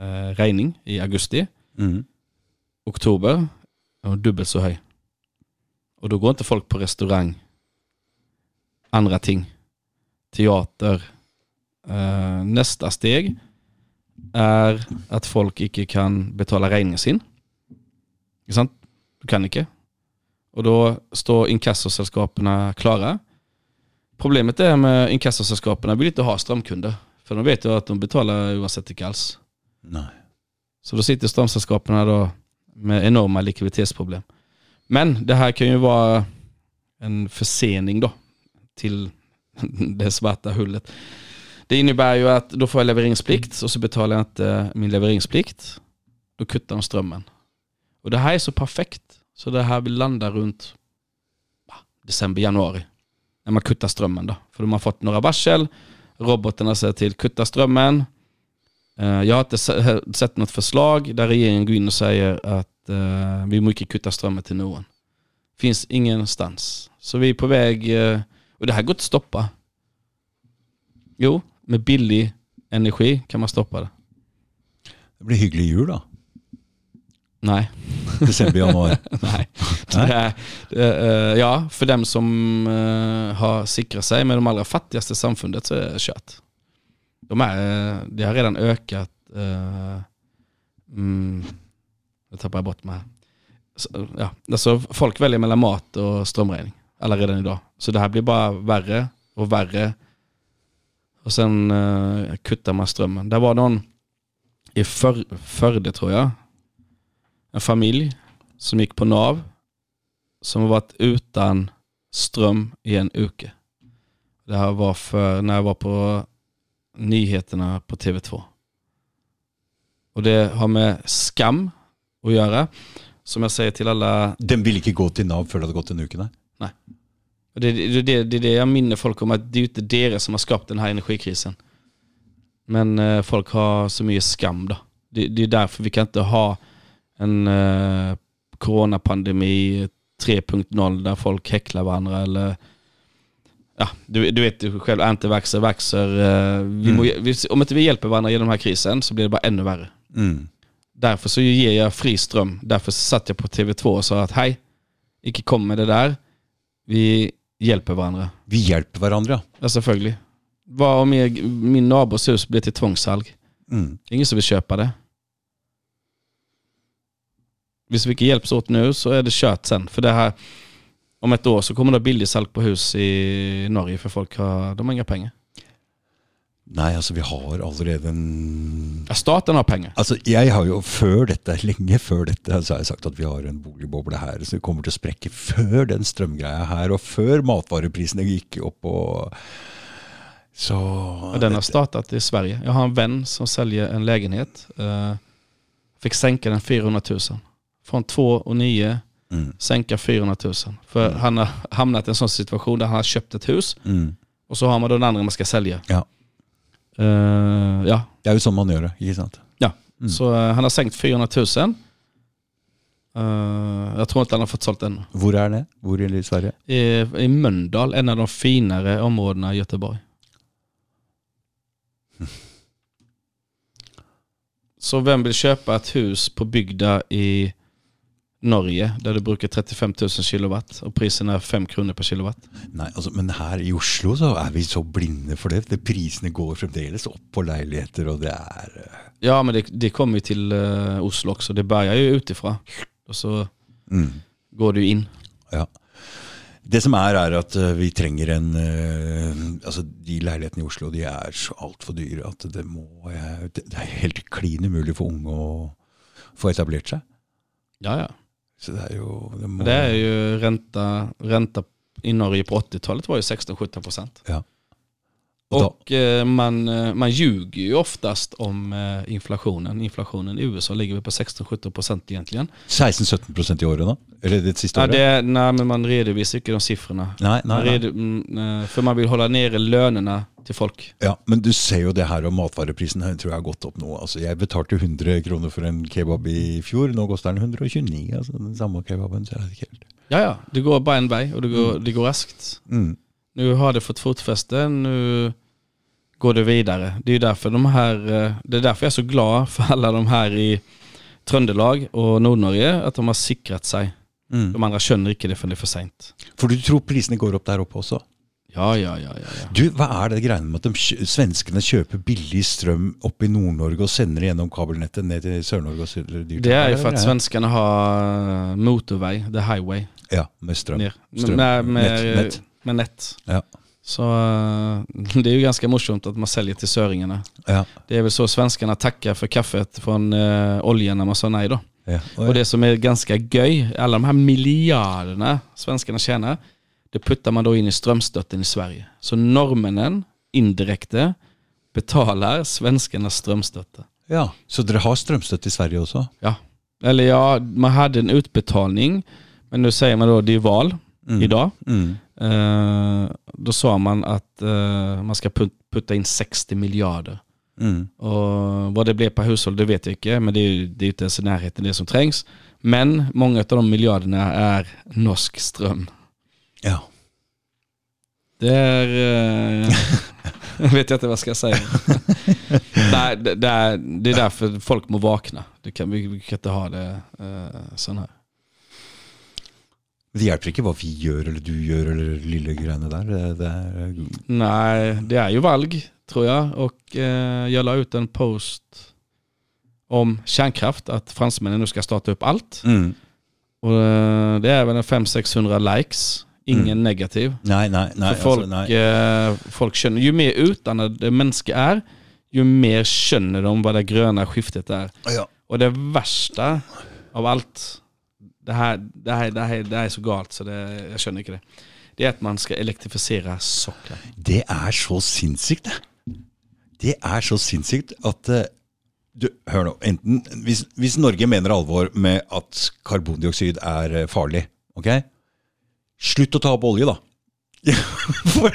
eh, räkning i augusti. Mm. Oktober är dubbelt så hög. Och då går inte folk på restaurang, andra ting, teater. Eh, nästa steg är att folk icke kan betala räkningen sin. Inte sant? Du kan icke. Och då står inkassosällskapen klara. Problemet är med inkassosällskapen vill inte ha strömkunder. För de vet ju att de betalar oavsett inte alls. Nej. Så då sitter strömsällskapen då med enorma likviditetsproblem. Men det här kan ju vara en försening då till *laughs* det svarta hullet. Det innebär ju att då får jag leveringsplikt och så betalar jag inte eh, min leveringsplikt. Då kuttar de strömmen. Och det här är så perfekt. Så det här vill landa runt ah, december, januari. När man kuttar strömmen då. För de har fått några varsel. Robotarna säger till kutta strömmen. Eh, jag har inte sett något förslag där regeringen går in och säger att eh, vi måste kutta strömmen till någon. Finns ingenstans. Så vi är på väg, och det här går inte att stoppa. Jo, med billig energi kan man stoppa det. Det blir hygglig jul då. Nej. December, januari. Nej. *laughs* Nej. Det är, eh, eh, ja, för dem som eh, har sikrat sig med de allra fattigaste samfundet så är det kört. De är, eh, det har redan ökat. Uh, mm, jag tappar bort mig. här. Så, ja, alltså folk väljer mellan mat och strömräkning. Alla redan idag. Så det här blir bara värre och värre. Och sen uh, kuttar man strömmen. Där var någon i för, Förde tror jag. En familj som gick på NAV. Som har varit utan ström i en uke. Det här var för när jag var på nyheterna på TV2. Och det har med skam att göra. Som jag säger till alla Den vill ikke gå til Nav før det har gått en uke, nei. Det, det, det, det är det jag minner folk om, att det är ju inte deras som har skapat den här energikrisen. Men eh, folk har så mycket skam då. Det, det är därför vi kan inte ha en eh, coronapandemi 3.0 där folk häcklar varandra eller ja, du, du vet ju själv, antivaxxer, vaxxer. eh, må, vi, om inte vi hjälper varandra genom den här krisen så blir det bara ännu värre. Mm. Därför så ger jag fri ström. Därför satt jag på TV2 och sa att hej, icke kom med det där. Vi hjälper varandra. Vi hjelper hverandre. Ja, selvfølgelig. Vad om jag, min nabos hus blir till tvångssalg? Mm. Det är ingen som vill köpa det. Hvis vi inte hjälps åt nu så är det kört sen. För det här, om ett år så kommer det billig salg på hus i Norge för folk har, de har inga pengar. Nei, altså, vi har allerede en Ja, staten har pengar. Altså, jeg har jo før dette, lenge før dette, så har jeg sagt at vi har en boligboble her som kommer til å sprekke før den strømgreia her, og før matvareprisene gikk opp og Så Och den har startat i Sverige. Jag har en vän som säljer en lägenhet. Eh, fick sänka den 400 000. Från 2 och 9 Mm. sänka 400 000. För han har hamnat i en sån situation där han har köpt ett hus Mm. och så har man då den andra man ska sälja. Ja. Eh, ja, Det er jo sånn man gjør det, ikke sant? ja. Mm. Så eh, han har sänkt 400 000. Eh, jag tror inte han har fått sålt ännu. Hvor er det? Hvor i Sverige? I, I Mölndal, en av de finare områdena i Göteborg. *laughs* Så vem vill köpa ett hus på bygda i Norge där du brukar 35 000 kilowatt och priserna är 5 kronor per kilowatt? Nei, altså, men her i Oslo så er vi så blinde for det. det prisene går fremdeles opp på leiligheter, og det er eh, Ja men det, det kommer ju till eh, Oslo också. Det börjar ju utifrån. Och så mm. går du in. Ja. Det som er, er at eh, vi trenger en Altså, de leilighetene i Oslo de er så altfor dyre at det må Det det er helt klin umulig for unge å få etablert seg. Ja ja. Så det er jo Det, Det är ju ränta, ränta i Norge på 80-talet var ju 16-17 procent. Ja. Och då- eh, man, eh, man ljuger ju oftast om eh, inflationen. Inflationen i USA ligger väl på 16-17 procent egentligen. 16-17 i året, da? Eller det siste Ja, året? det, nej, men man redovisar inte de siffrorna. Nei, nei. redo, mm, för man vill hålla nere lönerna till folk. Ja, Men du ser jo det her, og matvareprisen her tror jeg har gått opp nå. Altså, Jeg betalte 100 kroner for en kebab i fjor, nå koster den 129. Altså Den samme kebaben. så ikke helt. Ja, ja, det går bara en väg och det går, det går raskt. Mm. Nu har det fått fotfäste, nu går det vidare. Det är därför de här, eh, det är därför jag är så glad för alla de här i Trøndelag och Nordnorge, att de har sikrat sig. Mm. De andra skjønner ikke det før det er for seint. For du tror prisene går opp der oppe også? Ja, ja, ja. ja, ja. Du, Hva er det greiene med at de, svenskene kjøper billig strøm opp i Nord-Norge og sender det gjennom kabelnettet ned til Sør-Norge? og Sør- dyrt? Det är ju för att svenskarna har eh, motorväg, the highway, Ja, med strøm. ner. Strøm. Med, med, Nett, nett. Med nät. Ja. Så eh, *laughs* det är ju ganska morsomt att man säljer till söringarna. Ja. Det är väl så svenskarna tackar för kaffet från uh, oljan när man sa nej då. Ja. Och det som är ganska göj, alla de här miljarderna svenskarna tjänar, det puttar man då in i strömstötten i Sverige. Så norrmännen, indirekte, betalar svenskarnas strömstötte. ja, Så dere har strømstøtte i Sverige også? Ja. Eller ja, man hade en utbetalning, men nu säger man då det är val Mm. idag. Mm. Eh, då sa man att eh, man ska put- putta in 60 miljarder. Mm. Och vad det blev per hushåll det vet jag inte, men det är det är inte ens i närheten det som trängs. Men många av de miljarderna är norsk ström. Ja. Det är... Eh, jag vet inte vad jag ska säga. *laughs* Det, det, är, det är därför folk må vakna. Det kan, vi, kan inte ha det eh, sån här. Det hjelper ikke hva vi gjør eller du gjør eller lille greiene der. Det, det er, Nej, det är ju valg tror jag. Och eh, jag la ut en post om kärnkraft, att fransmännen nu ska starta upp allt. mm. Och eh, det är väl en 500-600 likes, ingen negativ. Nei, nei, nei. För folk, altså, nei. eh, folk känner, ju mer utandade människor är, ju mer känner de vad det gröna skiftet är. Ja. Och det värsta av allt, det här, det här, det här, det här är så galt så det, jag känner inte det. Det är att man ska elektrifiera socklar. Det er så sinnssykt, det. Det er så sinnssykt at eh, du, Hør nå. Enten, hvis, hvis Norge mener alvor med at karbondioksid er eh, farlig, ok? Slutt å ta opp olje, da. *laughs* For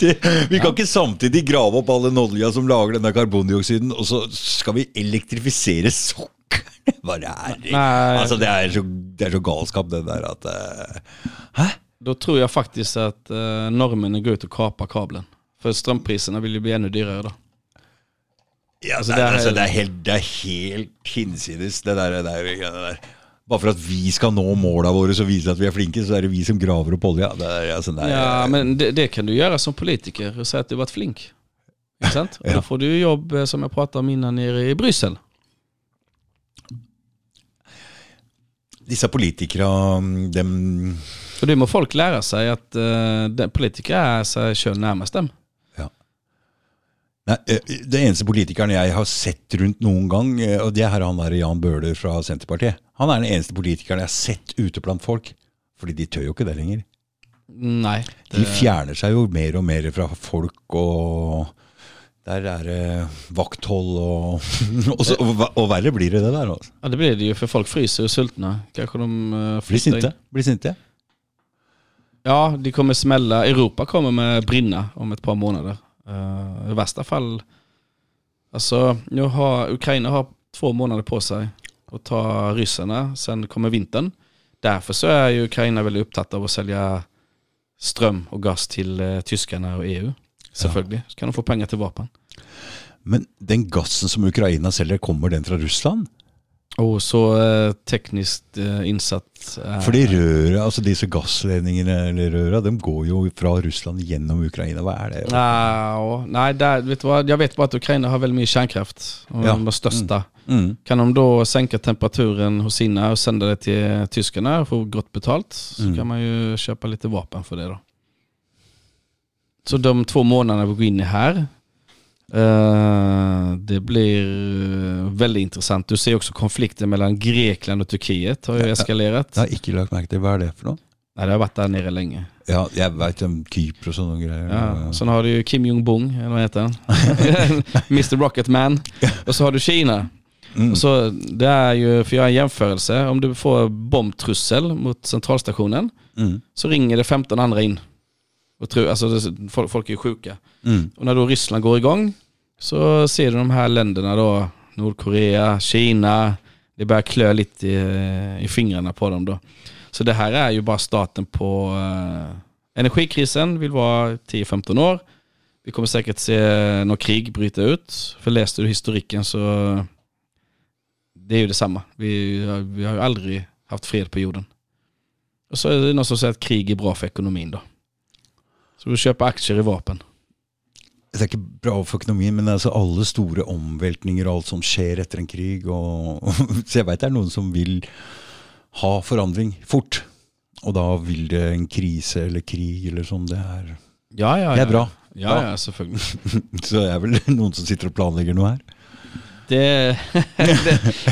det, vi kan ikke samtidig grave opp all den olja som lager denne karbondioksiden, og så skal vi elektrifisere sokkelen! *laughs* Hva det er Nei. Altså, det er, så, det er så galskap, det der at eh, Hæ? då tror jag faktiskt att eh, norrmännen går ut och kapar kabeln. För strömpriserna vill ju bli ännu dyrare då. Ja, Altså, det, det er- altså, det, er helt, det er helt hinsides, det der, det der, greiene der. Bare for at vi skal nå måla våre og vise at vi er flinke, så er det vi som graver opp olja. Det er, altså, det er, Ja, men det, det kan du göra som politiker och säga att du varit flink. Sant? *laughs* Ja. då får du jobb eh, som jag pratade om innan nere i Bryssel. Disse politikere, dem Och det må folk lära sig att uh, den politiker är sig själv närmast dem. Nei, eh, Det eneste politikeren jeg har sett rundt noen gang, eh, og det er han der Jan Bøhler fra Senterpartiet. Han er den eneste politikeren jeg har sett ute blant folk. Fordi de tør jo ikke det lenger. Nej. De fjerner seg jo mer og mer fra folk, og der er det vakthold og *laughs* og, så, og, ver- og verre blir det det der. Altså. Ja det blir det ju för folk fryser och sultna. Kanske de uh, Blir sinte. Blir sinte. Ja, de kommer smälla. Europa kommer med brinna om ett par månader. Eh, I värsta fall, alltså nu har Ukraina har två månader på sig att ta ryssarna, sen kommer vintern. Därför så är ju Ukraina väldigt upptatt av att sälja ström och gas till eh, tyskarna och EU. Selvfølgelig. Så kan de få pengar till vapen. Men den gassen som Ukraina selger, kommer den fra Russland? Och så eh, tekniskt eh, insatt. eh, Fordi røret, altså disse gassledningene eller røra, de går jo fra Russland gjennom Ukraina. Hva er det? Nja, nej, där, vet vad? jag vet bara att Ukraina har väldigt mycket kärnkraft. Och Ja. de är största. Mm. Kan de då sänka temperaturen hos sina och sända det till tyskarna och få gott betalt så Mm. kan man ju köpa lite vapen för det då. Så de två månaderna vi går in i här, det blir eh, väldigt intressant. Du ser också konflikten mellan Grekland och Turkiet har ju eskalerat. Jeg har ikke lagt merke til hva er det for noe. Nej, det har varit där nere länge. Ja, jeg veit om Kypr og sånne greier. Ja. Sen har du ju Kim Jong-Bong, eller vad heter han? *laughs* Mr Rocketman. Och så har du Kina. Mm. Och så, det är ju, för att göra en jämförelse, om du får bombtrussel mot centralstationen Mm. så ringer det 15 andra in. Och tro, alltså, det, folk, folk är ju sjuka. Mm. Och när då Ryssland går igång så ser du de här länderna då, Nordkorea, Kina, det börjar klö lite i, i fingrarna på dem då. Så det här är ju bara starten på eh, energikrisen, vill vara 10-15 år. Vi kommer säkert se något krig bryta ut. För läste du historiken så det är ju detsamma. Vi, vi har ju aldrig haft fred på jorden. Och så är det någon som säger att krig är bra för ekonomin då. Så du köper aktier i vapen. Det er ikke bra for økonomien, men altså alle store omveltninger og alt som skjer etter en krig og, Så jeg veit det er noen som vil ha forandring fort. Og da vil det en krise eller krig eller sånn. Det er, Ja, ja, det er bra. Ja, ja, selvfølgelig. *laughs* Så det er vel noen som sitter og planlegger noe her. Det, *laughs* det,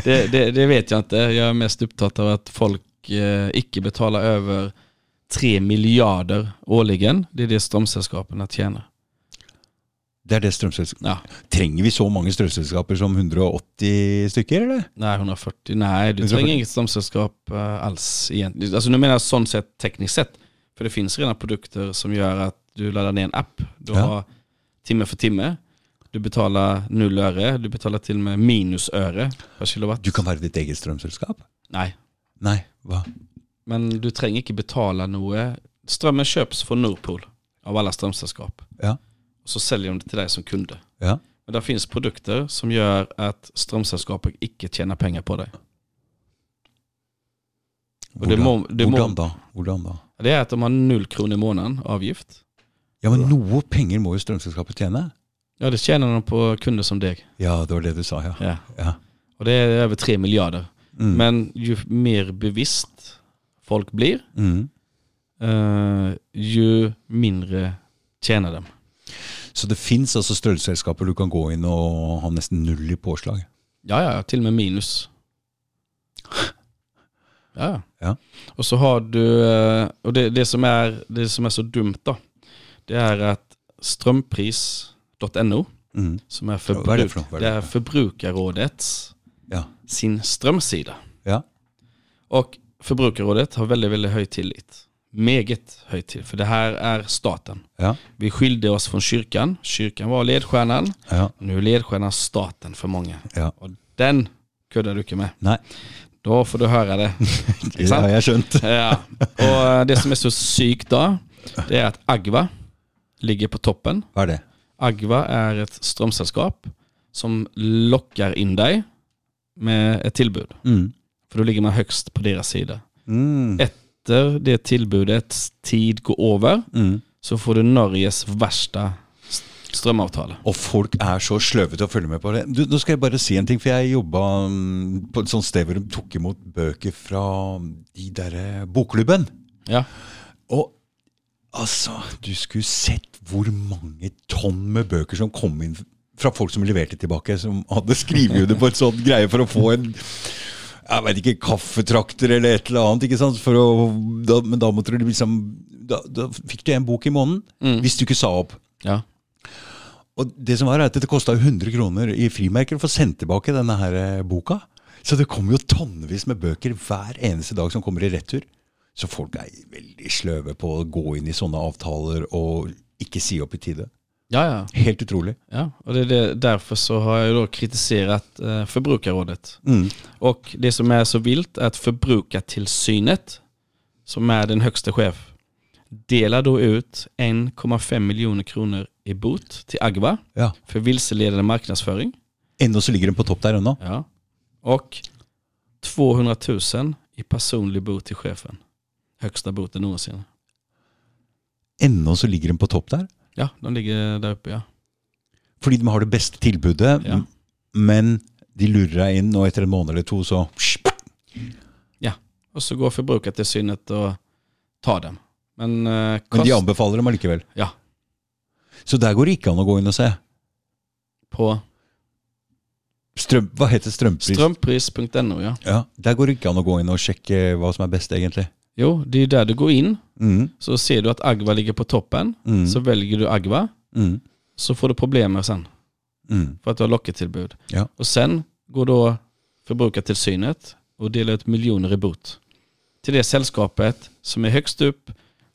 det, det, det vet jag inte. Jag är mest upptatt av att folk eh, icke betalar över 3 miljarder årligen. Det är det strömsällskapen tjänar. Det er det strømselskapet. Ja, Trenger vi så mange strømselskaper som 180 stykker, eller? nej, 140. Nej, du 140. tränger inget strömsällskap eh, alls egentligen. Alltså nu menar jag sånt sätt tekniskt sett. För det finns redan produkter som gör att du laddar ner en app. Du Ja. har timme för timme. Du betalar null öre. Du betalar till och med minus öre per kilowatt. Du kan være ditt eget strømselskap? Nej, Nei, hva? Men du trenger ikke betale noe. Strømmen kjøpes fra Nordpol av alle strømselskap. Ja. Så selger de det til deg som kunde. Ja. Men det finnes produkter som gjør at strømselskapet ikke tjener penger på deg. Det Hvordan, må- det må- hvordan da? Hvordan da? Det er at de har null kroner i måneden avgift. Ja, men noe penger må jo strømselskapet tjene? Ja, det tjener de på kunder som deg. Ja, det var det du sa, ja. Ja. ja. Og det er over tre milliarder. Mm. Men ju mer bevisst folk blir, Mm. eh, ju mindre tjener de. Så det fins altså strømselskaper du kan gå inn og ha nesten null i påslag? Ja, ja, till och med minus. *laughs* Ja. Ja. Och så har du, eh, och det, det, som är, det som är så dumt då, det är att strömpris.no, Mm. som är, Ja, förbruk, vad är det för är det är för? Förbrukarrådets, Ja. sin strömsida. ja. Och Förbrukarrådet har väldigt, väldigt hög tillit. Meget hög tillit, för det här är staten. Ja. Vi skilde oss från kyrkan, kyrkan var ledstjärnan, Ja. nu är ledstjärnan staten för många. ja. Och den kuddar du inte med. Nei. Då får du höra det. *laughs* Det har jeg skjønt. Ja. Og eh, det som er så sykt da, det er at Agva ligger på toppen. Hva er det? Agva er et strømselskap som lokker inn deg med et tilbud. Mm. For da ligger man høgst på deres side. Mm. Etter det tilbudets tid går over, Mm. så får du Norges verste st- strømavtale. Og folk er så sløve til å følge med på det. Du, nå skal jeg bare si en ting, for jeg jobba mm, på et sånt sted hvor de tok imot bøker fra de derre bokklubben. Ja. Og altså, du skulle sett hvor mange tonn med bøker som kom inn fra folk som leverte tilbake, som hadde skrevet under på et sånt greie for å få en jeg vet ikke, kaffetrakter eller et eller annet. ikke sant? Å, da, men da måtte du liksom da, da fikk du en bok i måneden, hvis du ikke sa opp. ja. Og det som var at det kosta 100 kroner i frimerker å få sendt tilbake denne her eh, boka. Så det kommer jo tonnevis med bøker hver eneste dag som kommer i retur. Så folk er veldig sløve på å gå inn i sånne avtaler og ikke si opp i tide. Ja, ja. Helt utrolig. ja. Och det är det, därför så har jag då kritiserat eh, Förbrukarrådet. Mm. Och det som är så vilt är att Förbrukartillsynet, som är den högsta chef, delar då ut 1,5 miljoner kronor i bot till Agva Ja. för vilseledande marknadsföring. Ennå så ligger den på topp der ennå. Ja. Och 200 000 i personlig bot till chefen. Högsta boten någonsin. Ennå så ligger den på topp der. Ja, de ligger där uppe ja. Fordi de har det beste tilbudet, Ja. men de lurer deg inn, og etter en måned eller to så Ja, och så går Förbrukartillsynet och tar dem. Men, eh, Men kost de anbefaler dem allikevel. Ja. Så der går det ikke an å gå inn og se. på Strøm, hva heter strømpris? strömpris.no ja. Ja, Der går det ikke an å gå inn og sjekke hva som er best, egentlig. Jo, det är där du går in. Mm. Så ser du att Agva ligger på toppen. Mm. Så väljer du Agva. Mm. Så får du problem sen. Mm. För att du har locketillbud. Ja. Och sen går då Förbrukartillsynet och delar ut miljoner i bot. Till det sällskapet som är högst upp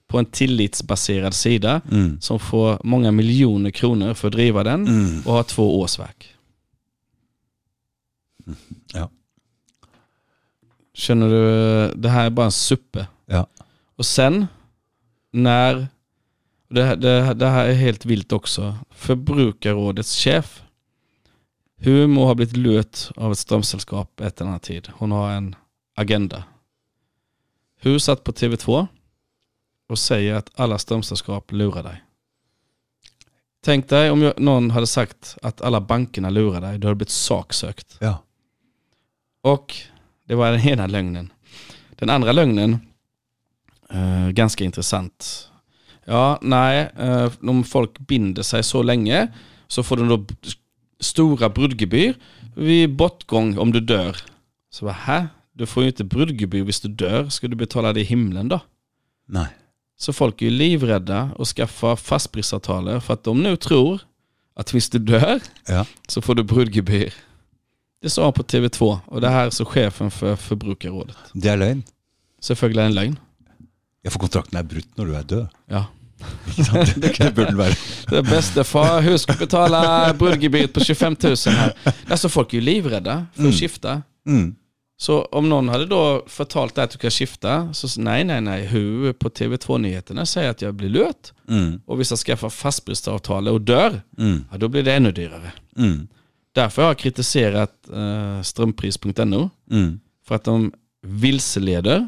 på en tillitsbaserad sida Mm. som får många miljoner kronor för att driva den Mm. och har två årsverk. Ja. Känner du, det här är bara en suppe. Ja. Och sen, när, det, här- det, det här är helt vilt också, Förbrukarrådets chef, hun må ha blivit lurt av ett strömsällskap ett eller annat tid. Hon har en agenda. Hun satt på TV2 och säger att alla strömsällskap lurar dig. Tänk dig om jag, någon hade sagt att alla bankerna lurar dig, då hade blivit saksökt. Ja. Och det var den ena lögnen. Den andra lögnen, eh, ganska intressant. Ja, nej, eh, om folk binder sig så länge så får de då stora brudgebyr vid bortgång om du dör. Så vad här? Du får ju inte brudgebyr hvis du dör. Ska du betala det i himlen då? Nei. Så folk är ju livrädda och skaffar fastprisavtaler för att de nu tror att hvis du dör Ja. så får du brudgebyr. Det sa han på TV2 och det här är så chefen för Förbrukarrådet. Det er løgn. Selvfølgelig en løgn. Ja, for kontrakten er brutt når du er død. Ja. Ikke sant? *laughs* Det burde den være. Det bestefar, husk att betala brudgebyret på 25 000 här. Alltså folk är ju livrädda för att skifta. Mm. Så om någon hade då förtalt dig att du kan skifta, så nej, nej, nej, hur på TV2-nyheterna säger att jag blir lurt Mm. och vissa skaffar fastprisavtal och dör, Mm. ja, då blir det ännu dyrare. Mm. Därför har jag kritiserat eh, strömpris.no Mm. för att de vilseleder,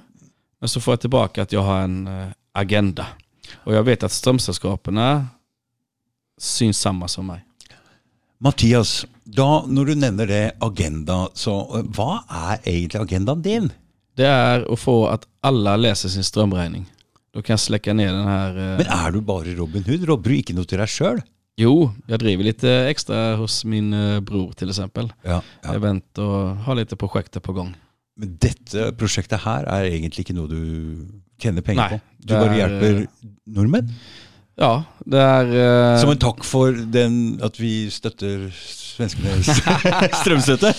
men så får jag tillbaka att jag har en eh, agenda. Och jag vet att strömsällskapen syns samma som mig. Mathias, da, når du nevner det agenda, så øh, hva er egentlig agendaen din? Det är att få att alla läser sin strömräkning. Då kan jag släcka ner den här... eh, Men er du bare Robin Hood? Robber du ikke noe til deg sjøl? Jo, jag driver lite extra hos min eh, bror till exempel. Ja, ja. Event och har lite projekter på gång. Men dette prosjektet her er egentlig ikke noe du tjener penger Nei, på? Du bare er- hjelper nordmenn? Ja, det är... eh, Som en takk for den, at vi støtter svenskenes *laughs* strømstøtte?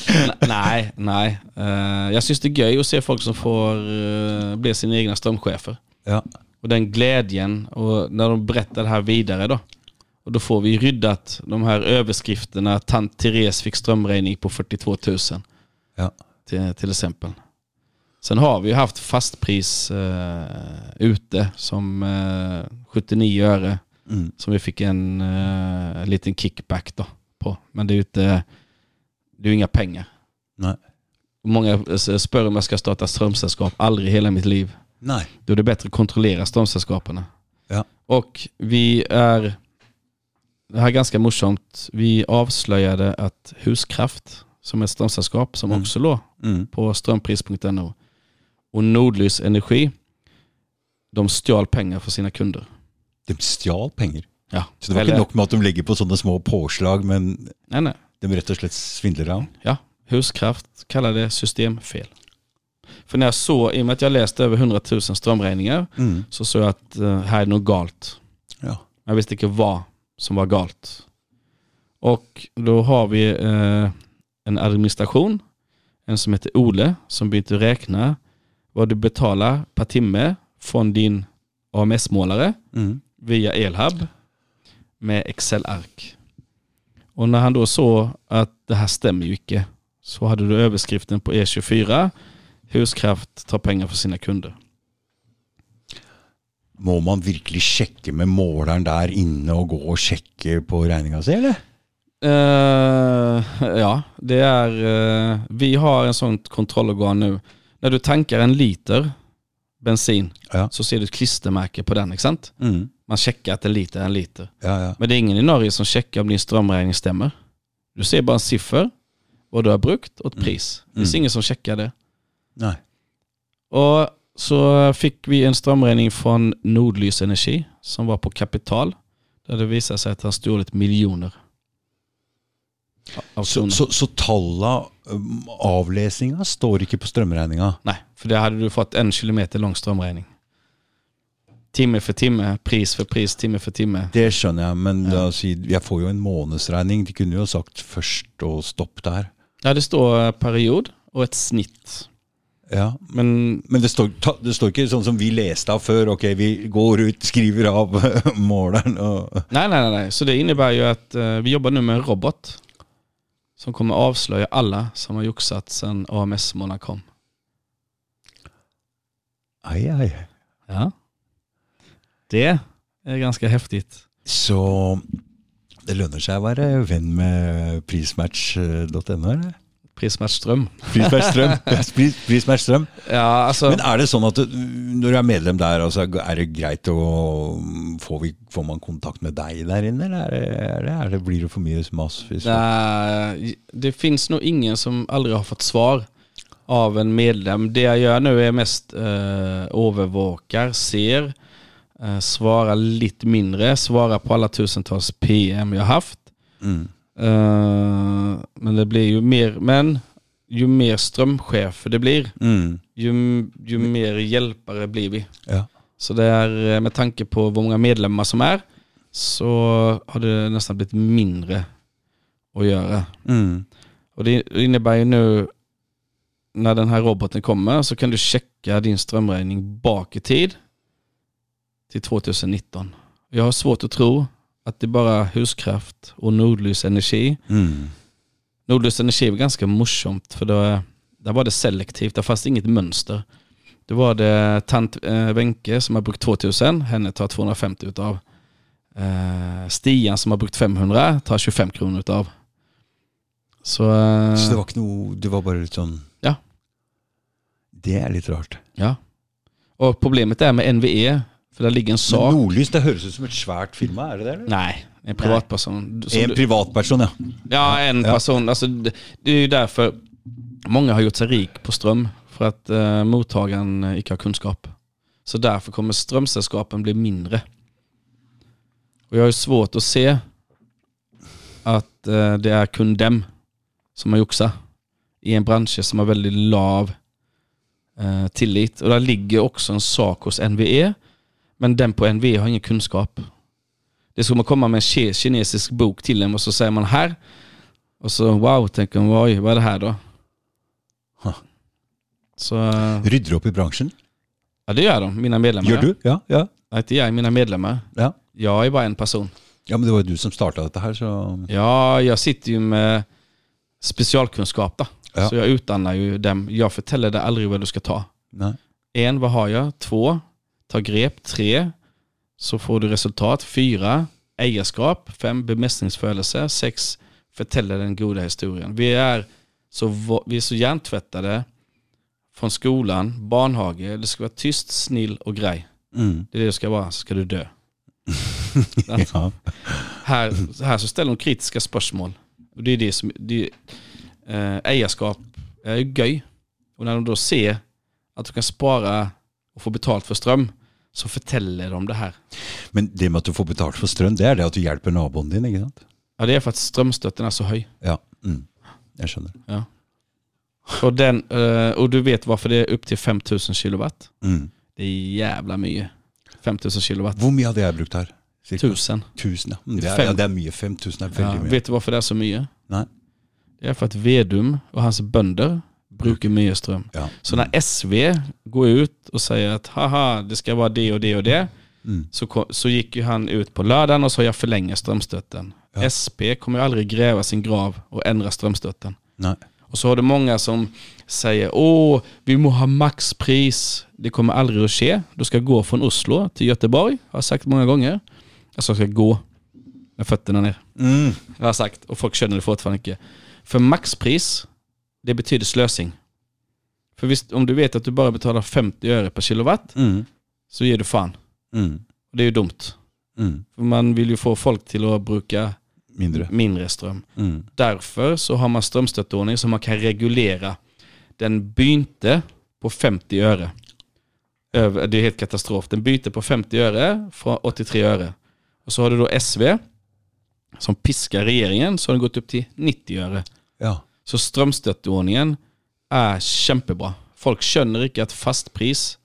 nej, nej. Eh, jag syns det är göj att se folk som får eh, bli sina egna strömchefer. Ja. Och den glädjen och när de berättar det här vidare då. Och då får vi ryddat de här överskrifterna. Tant Therese fick strömräkning på 42 000 ja. Till, till exempel. Sen har vi ju haft fastpris eh, ute som eh, 79 öre Mm. som vi fick en eh, liten kickback då på. Men det är ju inte, det är inga pengar. Nej. Många eh, spör om jag ska starta strömsällskap, aldrig i hela mitt liv. Nej. Då är det bättre att kontrollera strömsällskapen. Ja. Och vi är, det här är ganska morsomt, vi avslöjade att Huskraft, som ett strömsällskap som Mm. också låg Mm. på strömpris.no och Nordlys Energi, de stjal pengar för sina kunder. De stjal pengar. Ja. Så det var Eller- ikke nok med at de ligger på sånne små påslag, men Nej, nej. de rett og slett svindler av. Ja, Huskraft kallar det systemfel. För när jag såg, i och med att jag läste över 100 000 strömräkningar, Mm. så såg jag att eh, här är något galt. Ja. Jag visste inte vad som var galt. Och då har vi eh, en administration, en som heter Ole, som byter räkna vad du betalar per timme från din AMS-målare Mm. via Elhub med Excel-ark. Och när han då såg att det här stämmer ju icke så hade du överskriften på E24 Huskraft tar pengar för sina kunder. Må man virkelig sjekke med måleren der inne og gå og sjekke på regninga si, eller? Eh, ja, det är, eh, vi har en sånt kontrollorgan nu. När du tankar en liter bensin Ja. så ser du ett klistermärke på den, inte? Mm. Man checkar att en liter är en liter. Ja, ja. Men det är ingen i Norge som checkar om din strömräkning stämmer. Du ser bara en siffra, vad du har brukt och ett pris. Det finns Mm. ingen som checkar det. Nei. Och så fick vi en strömräkning från Nordlys Energi som var på kapital. Där det visade sig att han stulit miljoner. Så, så, så talla, um, avlesinga, står ikke på strømregninga? Nej, för det hade du fått en kilometer lång strömräkning. Timme för timme, pris för pris, timme för timme. Det skjønner jeg, men oss si, jeg får jo en månedsregning. De kunne jo sagt først og stopp der. Ja, det står eh, period och ett snitt. Ja, Men Men det står, det står ikke sånn som vi leste av før. Ok, vi går ut, skriver av *laughs* måleren og nej, nej, nej, nej. Så det innebär ju att eh, vi jobbar nu med en robot som kommer avslöja alla som har joxat sedan AMS-månaden kom. Ai, ai. Ja. Det är ganska häftigt. Så det lønner seg å være venn med prismatch.no, eller? Prismatch ström. Prismatch strøm. *laughs* Pris, prismatch strøm. Ja, alltså. Men er det sånn at du, når du er medlem der, altså, er det greit å får, vi, får man kontakt med deg der inne, eller er det, er det, er det, blir det for mye mas? Nej, det finns nog ingen som aldrig har fått svar av en medlem. Det jag gör nu är mest eh, övervakar, ser, eh, svarar lite mindre, svarar på alla tusentals PM jag haft. mm. Eh, men det blir ju mer, men ju mer strömchefer det blir, Mm. ju, ju mer hjälpare blir vi. Ja. Så det är eh, med tanke på hur många medlemmar som är så har det nästan blivit mindre att göra. Mm. Och det innebär ju nu när den här roboten kommer så kan du checka din strömräkning bak i tid till 2019. Jag har svårt att tro att det är bara huskraft och Nordlys Energi. Mm. Nordlys Energi var ganska morsomt för då, där var det selektivt, där fanns det inget mönster. Då var det tant eh, Wenke som har brukt 2000, henne tar 250 utav. Eh, Stian som har brukt 500 tar 25 kronor utav. Så, eh, Så det var noe Det var bare litt sånn Ja. Det er litt rart. Ja. Och problemet är med NVE, för där ligger en sak. Nordlys, det høres ut som et svært firma, er det det? Nej, en privatperson. Som En privatperson, ja. Ja, en Ja. person. Alltså, det, det är ju därför många har gjort sig rik på ström. För att eh, mottagaren icke har kunskap. Så därför kommer strömsällskapen bli mindre. Och jag har ju svårt att se att eh, det är kundem som har joxat i en bransch som har väldigt lav eh, tillit. Och där ligger också en sak hos NVE. Men den på NVE har ingen kunskap. Det är som att komma med en ki- kinesisk bok till en och så säger man här. Och så wow, tänker man oj, vad är det här då? Ha. Så eh, Rydder opp i bransjen. ja, det gör de, mina medlemmar. Gjør du? Ja, ja. Ja, inte jag, mina medlemmar. ja. Jag är bara en person. Ja, men det var jo du som starta dette her, så Ja, jag sitter ju med specialkunskap då. Ja. Så jag utdannar ju dem. Jag förtäller dig aldrig vad du ska ta. Nej. En, vad har jag? Två, ta grep. Tre, så får du resultat. Fyra, ägarskap. Fem, bemästringsförelse. Sex, förtälla den goda historien. Vi är så, vi är så hjärntvättade från skolan, barnhage. Det ska vara tyst, snill och grej. Mm. Det är det det ska vara, så ska du dö. *laughs* Ja. Här, här så ställer de kritiska spörsmål. Och det är det som, det, eh, ägarskap är göj. Och när de då ser att de kan spara och få betalt för ström så förtäller de det här. Men det med att du får betalt för ström, det är det att du hjälper naboen din, inte sant? Ja det är för att strömstöten är så hög. Ja. Mm. Jag skjønner. Ja. Och, den, eh, och du vet varför det är upp till 5000 kilowatt. Mm. Det är jävla mycket. 5000 kilowatt. Hvor mye hadde jeg brukt her? Cirka? Tusen. Tusen, ja. Det Fem. ja, det er mye. 5000 er Ja, veldig mye. vet du varför det är så mycket? Nej. Det är för att Vedum och hans bönder brukar mycket ström. Ja. Så när SV går ut och säger att haha, det ska vara det och det och det. Mm. Så, så gick ju han ut på lördagen och sa jag förlänger strömstöten. Ja. SP kommer ju aldrig gräva sin grav och ändra strömstöten. Nej. Och så har du många som säger åh, vi må ha maxpris. Det kommer aldrig att ske. Du ska gå från Oslo till Göteborg, har jag sagt många gånger. Alltså jag ska gå med fötterna ner. Mm. Jag har sagt, och folk känner det fortfarande inte. För maxpris, det betyder slösing. För visst, om du vet att du bara betalar 50 öre per kilowatt, Mm. så ger du fan. Mm. Och det är ju dumt. Mm. För man vill ju få folk till att bruka Mindre. mindre ström. Mm. Därför så har man strömstötordning så man kan reglera. Den byte på 50 öre. Över, det är helt katastrof. Den byter på 50 öre från 83 öre. Och så har du då SV som piskar regeringen så har den gått upp till 90 öre. Ja. Så strömstötordningen är kämpebra. Folk känner inte att fastpris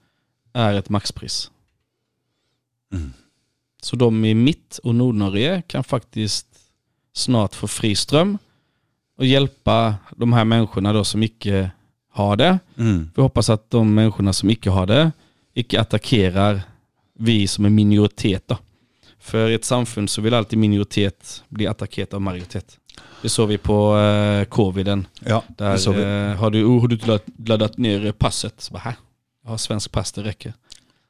är ett maxpris. Mm. Så de i mitt och Nordnorge kan faktiskt snart få fri ström och hjälpa de här människorna då som icke har det. Mm. Vi hoppas att de människorna som icke har det icke attackerar vi som är minoritet då. För i ett samfund så vill alltid minoritet bli attackerat av majoritet. Det såg vi på eh, coviden. Ja, Där det så vi. eh, har du, oh, har du laddat, laddat ner passet? Så bara, här, jag har svensk pass, det räcker.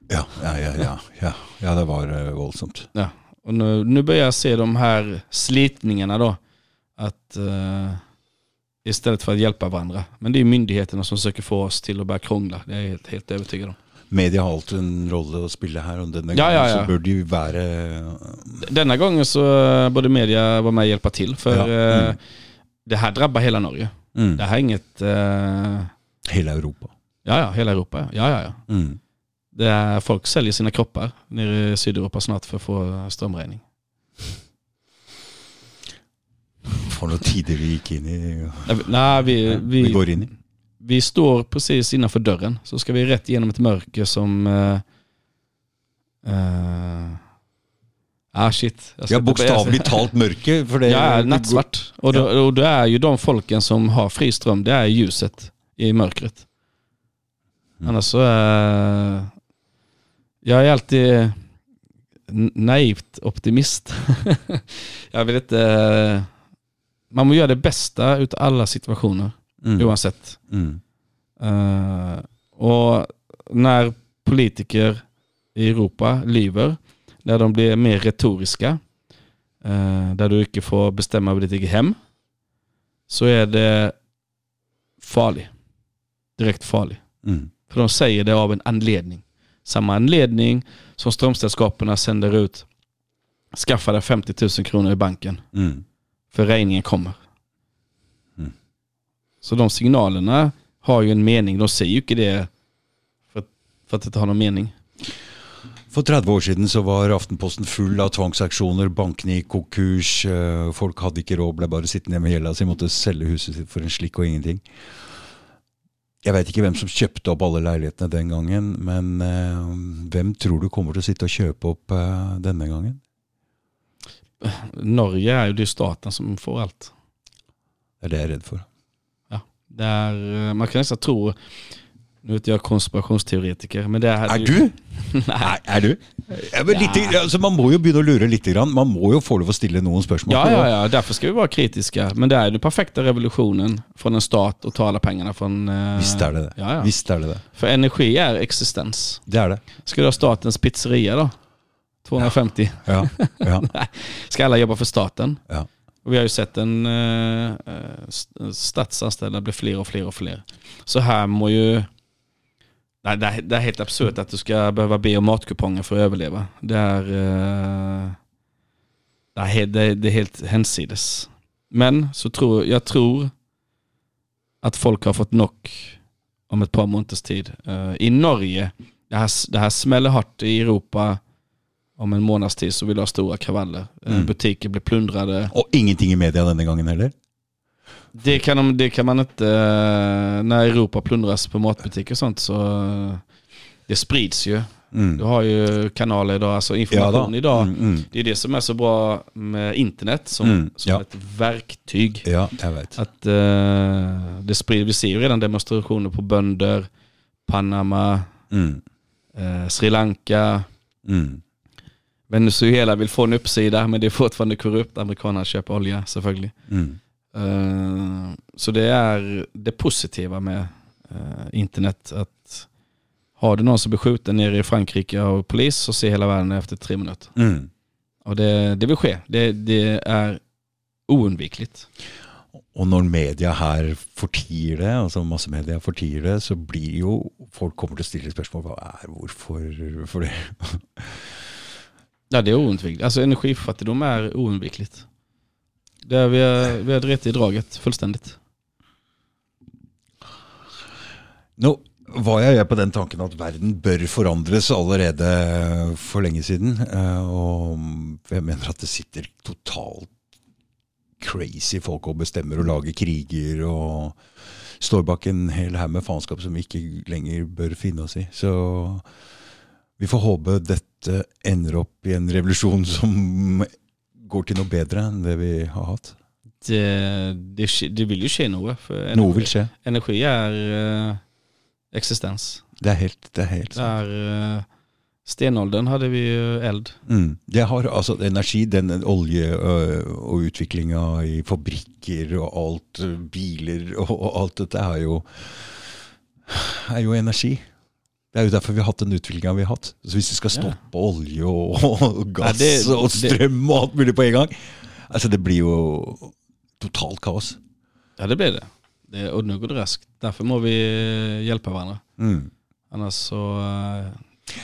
Ja, ja, ja, ja, ja. ja det var uh, voldsomt. Ja. Och nu, nu börjar jag se de här slitningarna då. Att eh, istället för att hjälpa varandra. Men det är myndigheterna som försöker få oss till att börja krångla. Det är jag helt, helt övertygad om. Media har alltid en roll att spela här och denna Ja, gången ja, ja. så bör det ju vara... Denna gången så eh, borde media vara med och hjälpa till. För Ja, mm. eh, det här drabbar hela Norge. Mm. Det här är inget... Eh, Hela Europa. ja, ja, hela Europa. Ja, ja, ja. Mm. Det är, folk säljer sina kroppar nere i Sydeuropa snart för att få strömräkning. För några tider vi gick in i... Nej, vi, vi, vi, går in i. vi står precis innanför dörren. Så ska vi rätt igenom ett mörker som... Uh, ah shit. Jag Ja, bokstavligt talat mörker. För det, *laughs* Ja, nattsvart. Och, då, och det är ju de folken som har fri ström, det är ljuset i mörkret. Mm. Annars så är... Jag är alltid naivt optimist. *laughs* jag vill inte... Man måste göra det bästa utav alla situationer. Mm. oavsett. Mm. Eh, och när politiker i Europa lyver, när de blir mer retoriska, eh, där du inte får bestämma över ditt eget hem, så är det farlig. Direkt farlig. Mm. För de säger det av en anledning. Samma anledning som strömsällskapen sänder ut, skaffa dig 50 000 kronor i banken, Mm. för räkningen kommer. Så de signalerna har ju en mening. De säger ju inte det för att, för att det inte har någon mening. For 30 år siden så var Aftenposten full av tvangsaksjoner, bankene gikk konkurs, eh, folk hadde ikke råd, ble bare sittende med gjelda si, måtte selge huset sitt for en slikk og ingenting. Jeg vet ikke hvem som kjøpte opp alle leilighetene den gangen, men eh, hvem tror du kommer til å sitte og kjøpe opp eh, denne gangen? Norge är ju det är staten som får allt. Det er det jeg er redd for. Det är, eh, man kan nästan tro, Nu är inte jag konspirationsteoretiker, men det är... Er du? *laughs* Nei, er du? Ja, men litt, altså, man må jo begynne å lure litt. Grann. Man må jo få lov å stille noen spørsmål. Ja, ja, ja, därför ska vi vara kritiska. Men det är den perfekta revolutionen från en stat och ta alla pengarna från... Eh, Visst er det det. Ja, ja. Visst er det det. För energi är existens. Det er det. Ska du ha statens pizzeria då? 250? Ja. ja. *laughs* Nej. Ska alla jobba för staten? ja. Och vi har ju sett en eh, eh statsanställda bli fler och fler och fler. Så här må ju... Nej, det, är, det är helt absurt att du ska behöva be om matkuponger för att överleva. Det är... Eh, det, är helt, det, är, det är helt hänsides. Men så tror jag tror att folk har fått nog om ett par månaders tid. Eh, I Norge, det här, det här smäller hårt i Europa om en månads tid så vill du ha stora kravaller. Eh, Mm. Butiker blir plundrade. Og ingenting i media denne gangen heller? Det kan, de, det kan man inte, eh, när Europa plundras på matbutiker och sånt så eh, det sprids ju. Mm. Du har ju kanaler idag, alltså Ja information da. idag. Mm, mm. Det är det som är så bra med internet som, Mm, som ja. ett verktyg. Ja. Att eh, det sprider, vi ser ju redan demonstrationer på bönder, Panama, eh, Sri Lanka, Mm. Venezuela vill få en uppsida men det är fortfarande korrupt. Amerikanerna köper olja selvfølgelig. Mm. Eh, så det är det positiva med eh, internet. Att har du någon som blir skjuten nere i Frankrike av polis så ser hela världen efter tre minuter. Mm. Och det, det vill ske. Det, det är oundvikligt. Og når media her fortier det, altså massemedia fortier det, så blir jo folk kommer til å stille spørsmål hva er hvorfor for det. Ja, det är oundvikligt. Alltså energifattigdom är oundvikligt. Det är, vi, har, vi har rätt i draget fullständigt. Nå var jeg på den tanken at verden bør forandres allerede for lenge siden. eh, Og jeg mener at det sitter totalt crazy folk og bestemmer og lager kriger og står bak en hel haug med faenskap som vi ikke lenger bør finne oss i. Så vi får håpe dette ender opp i en revolusjon som går til noe bedre enn det vi har hatt. Det, det, det vill ju ske något. För Noe vil skje. Energi är eh, existens. Det er helt, det er helt sant. Där eh, stenåldern hade vi ju eld. Mm. Det har altså energi, den olje ø, og utviklinga i fabrikker og alt, biler og, og alt dette er jo, er jo energi. Det er jo derfor vi har hatt den utviklinga vi har hatt. Så hvis vi skal Ja. stoppe olje og, *laughs* og gass Ja, det- og strøm og alt mulig på en gang Altså Det blir jo totalt kaos. Ja det blir det. det och nu går det raskt. Därför må vi eh, hjälpa varandra. Mm. Annars så... eh,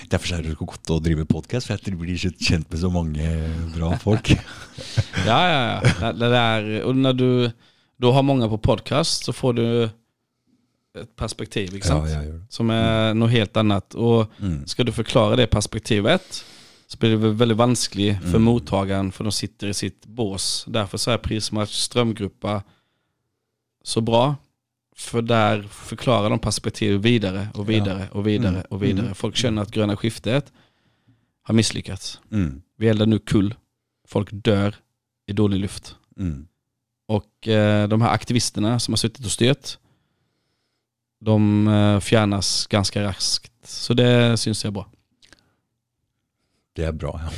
Derfor er det så godt å drive podkast, for du blir så kjent med så mange bra *laughs* folk. Ja, ja, ja. Det, det där, och när du då har många på podcast så får du ett perspektiv, sant? Ja. Som är något helt annat. Och Mm. ska du förklara det perspektivet så blir det väl väldigt vanskligt för Mm. mottagaren för de sitter i sitt bås. Därför så är Prismatch strömgruppa så bra. För där förklarar de perspektiv vidare och vidare och vidare Mm. och vidare. Mm. Folk känner att gröna skiftet har misslyckats. Mm. Vi eldar nu kull. Folk dör i dålig luft. Mm. Och eh, de här aktivisterna som har suttit och styrt, de eh, fjärnas ganska raskt. Så det syns jag bra. Det er bra, ja.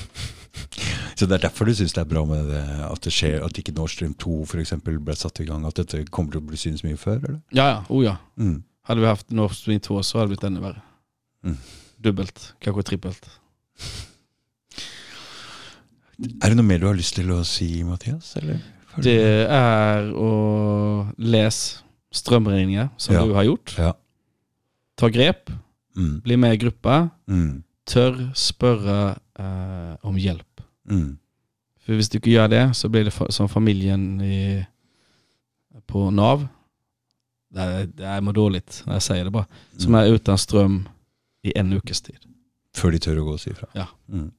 Så det er derfor du syns det er bra med det, at det skjer, at ikke Nord Stream 2 for eksempel ble satt i gang? At dette kommer til å bli synes mye før? eller? Ja, ja, oh ja. Mm. Hade vi haft Nord Stream 2 så hade det blivit ännu värre. Mm. Dubbelt, kanske trippelt. Er det noe mer du har lyst til å si, Mathias? Eller? Det är att läs strömringningar som Ja. du har gjort. Ja. Ta grep, Mm. bli med i gruppa, Mm. tør spørre eh, om hjälp. Mm. För hvis du inte gör det så blir det som familjen i, på NAV. Det är, det är mår dåligt när jag säger det bara. Som är utan ström i en ukes tid. Før de tør å gå og si ifra. Ja. Mm.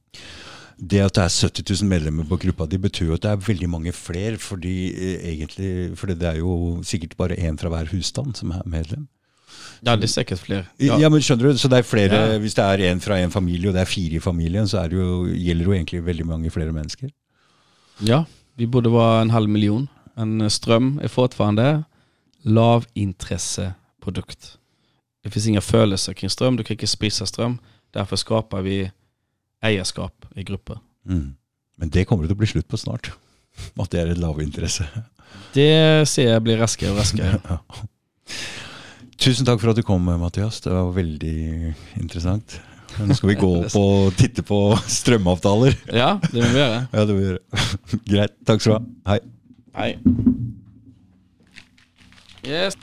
Det at det er 70 000 medlemmer på gruppa di, betyr jo at det er veldig mange flere. Fordi eh, egentlig, for det er jo sikkert bare én fra hver husstand som er medlem. Ja, det är säkert fler. Ja. Ja, men skjønner du? Så det er flere, Ja. Hvis det er en fra en familie, og det er fire i familien, så er det jo, gjelder det jo egentlig veldig mange flere mennesker. ja, vi borde vara en halv miljon. Men ström är fortfarande lavintresseprodukt. Det finns inga følelser kring strøm, du kan ikke spise strøm. Derfor skaper vi eierskap i grupper. Mm. Men det kommer det til å bli slutt på snart. *laughs* At det er et lavinteresse. Det ser jeg blir raskere og raskere. *laughs* Ja. Tusen takk for at du kom, Mathias. Det var veldig interessant. Nå skal vi gå *laughs* på og titte på strømavtaler. Ja, det må vi gjøre. Ja, det må vi gjøre. Greit. Takk skal du ha. Hei. Hei. Yes.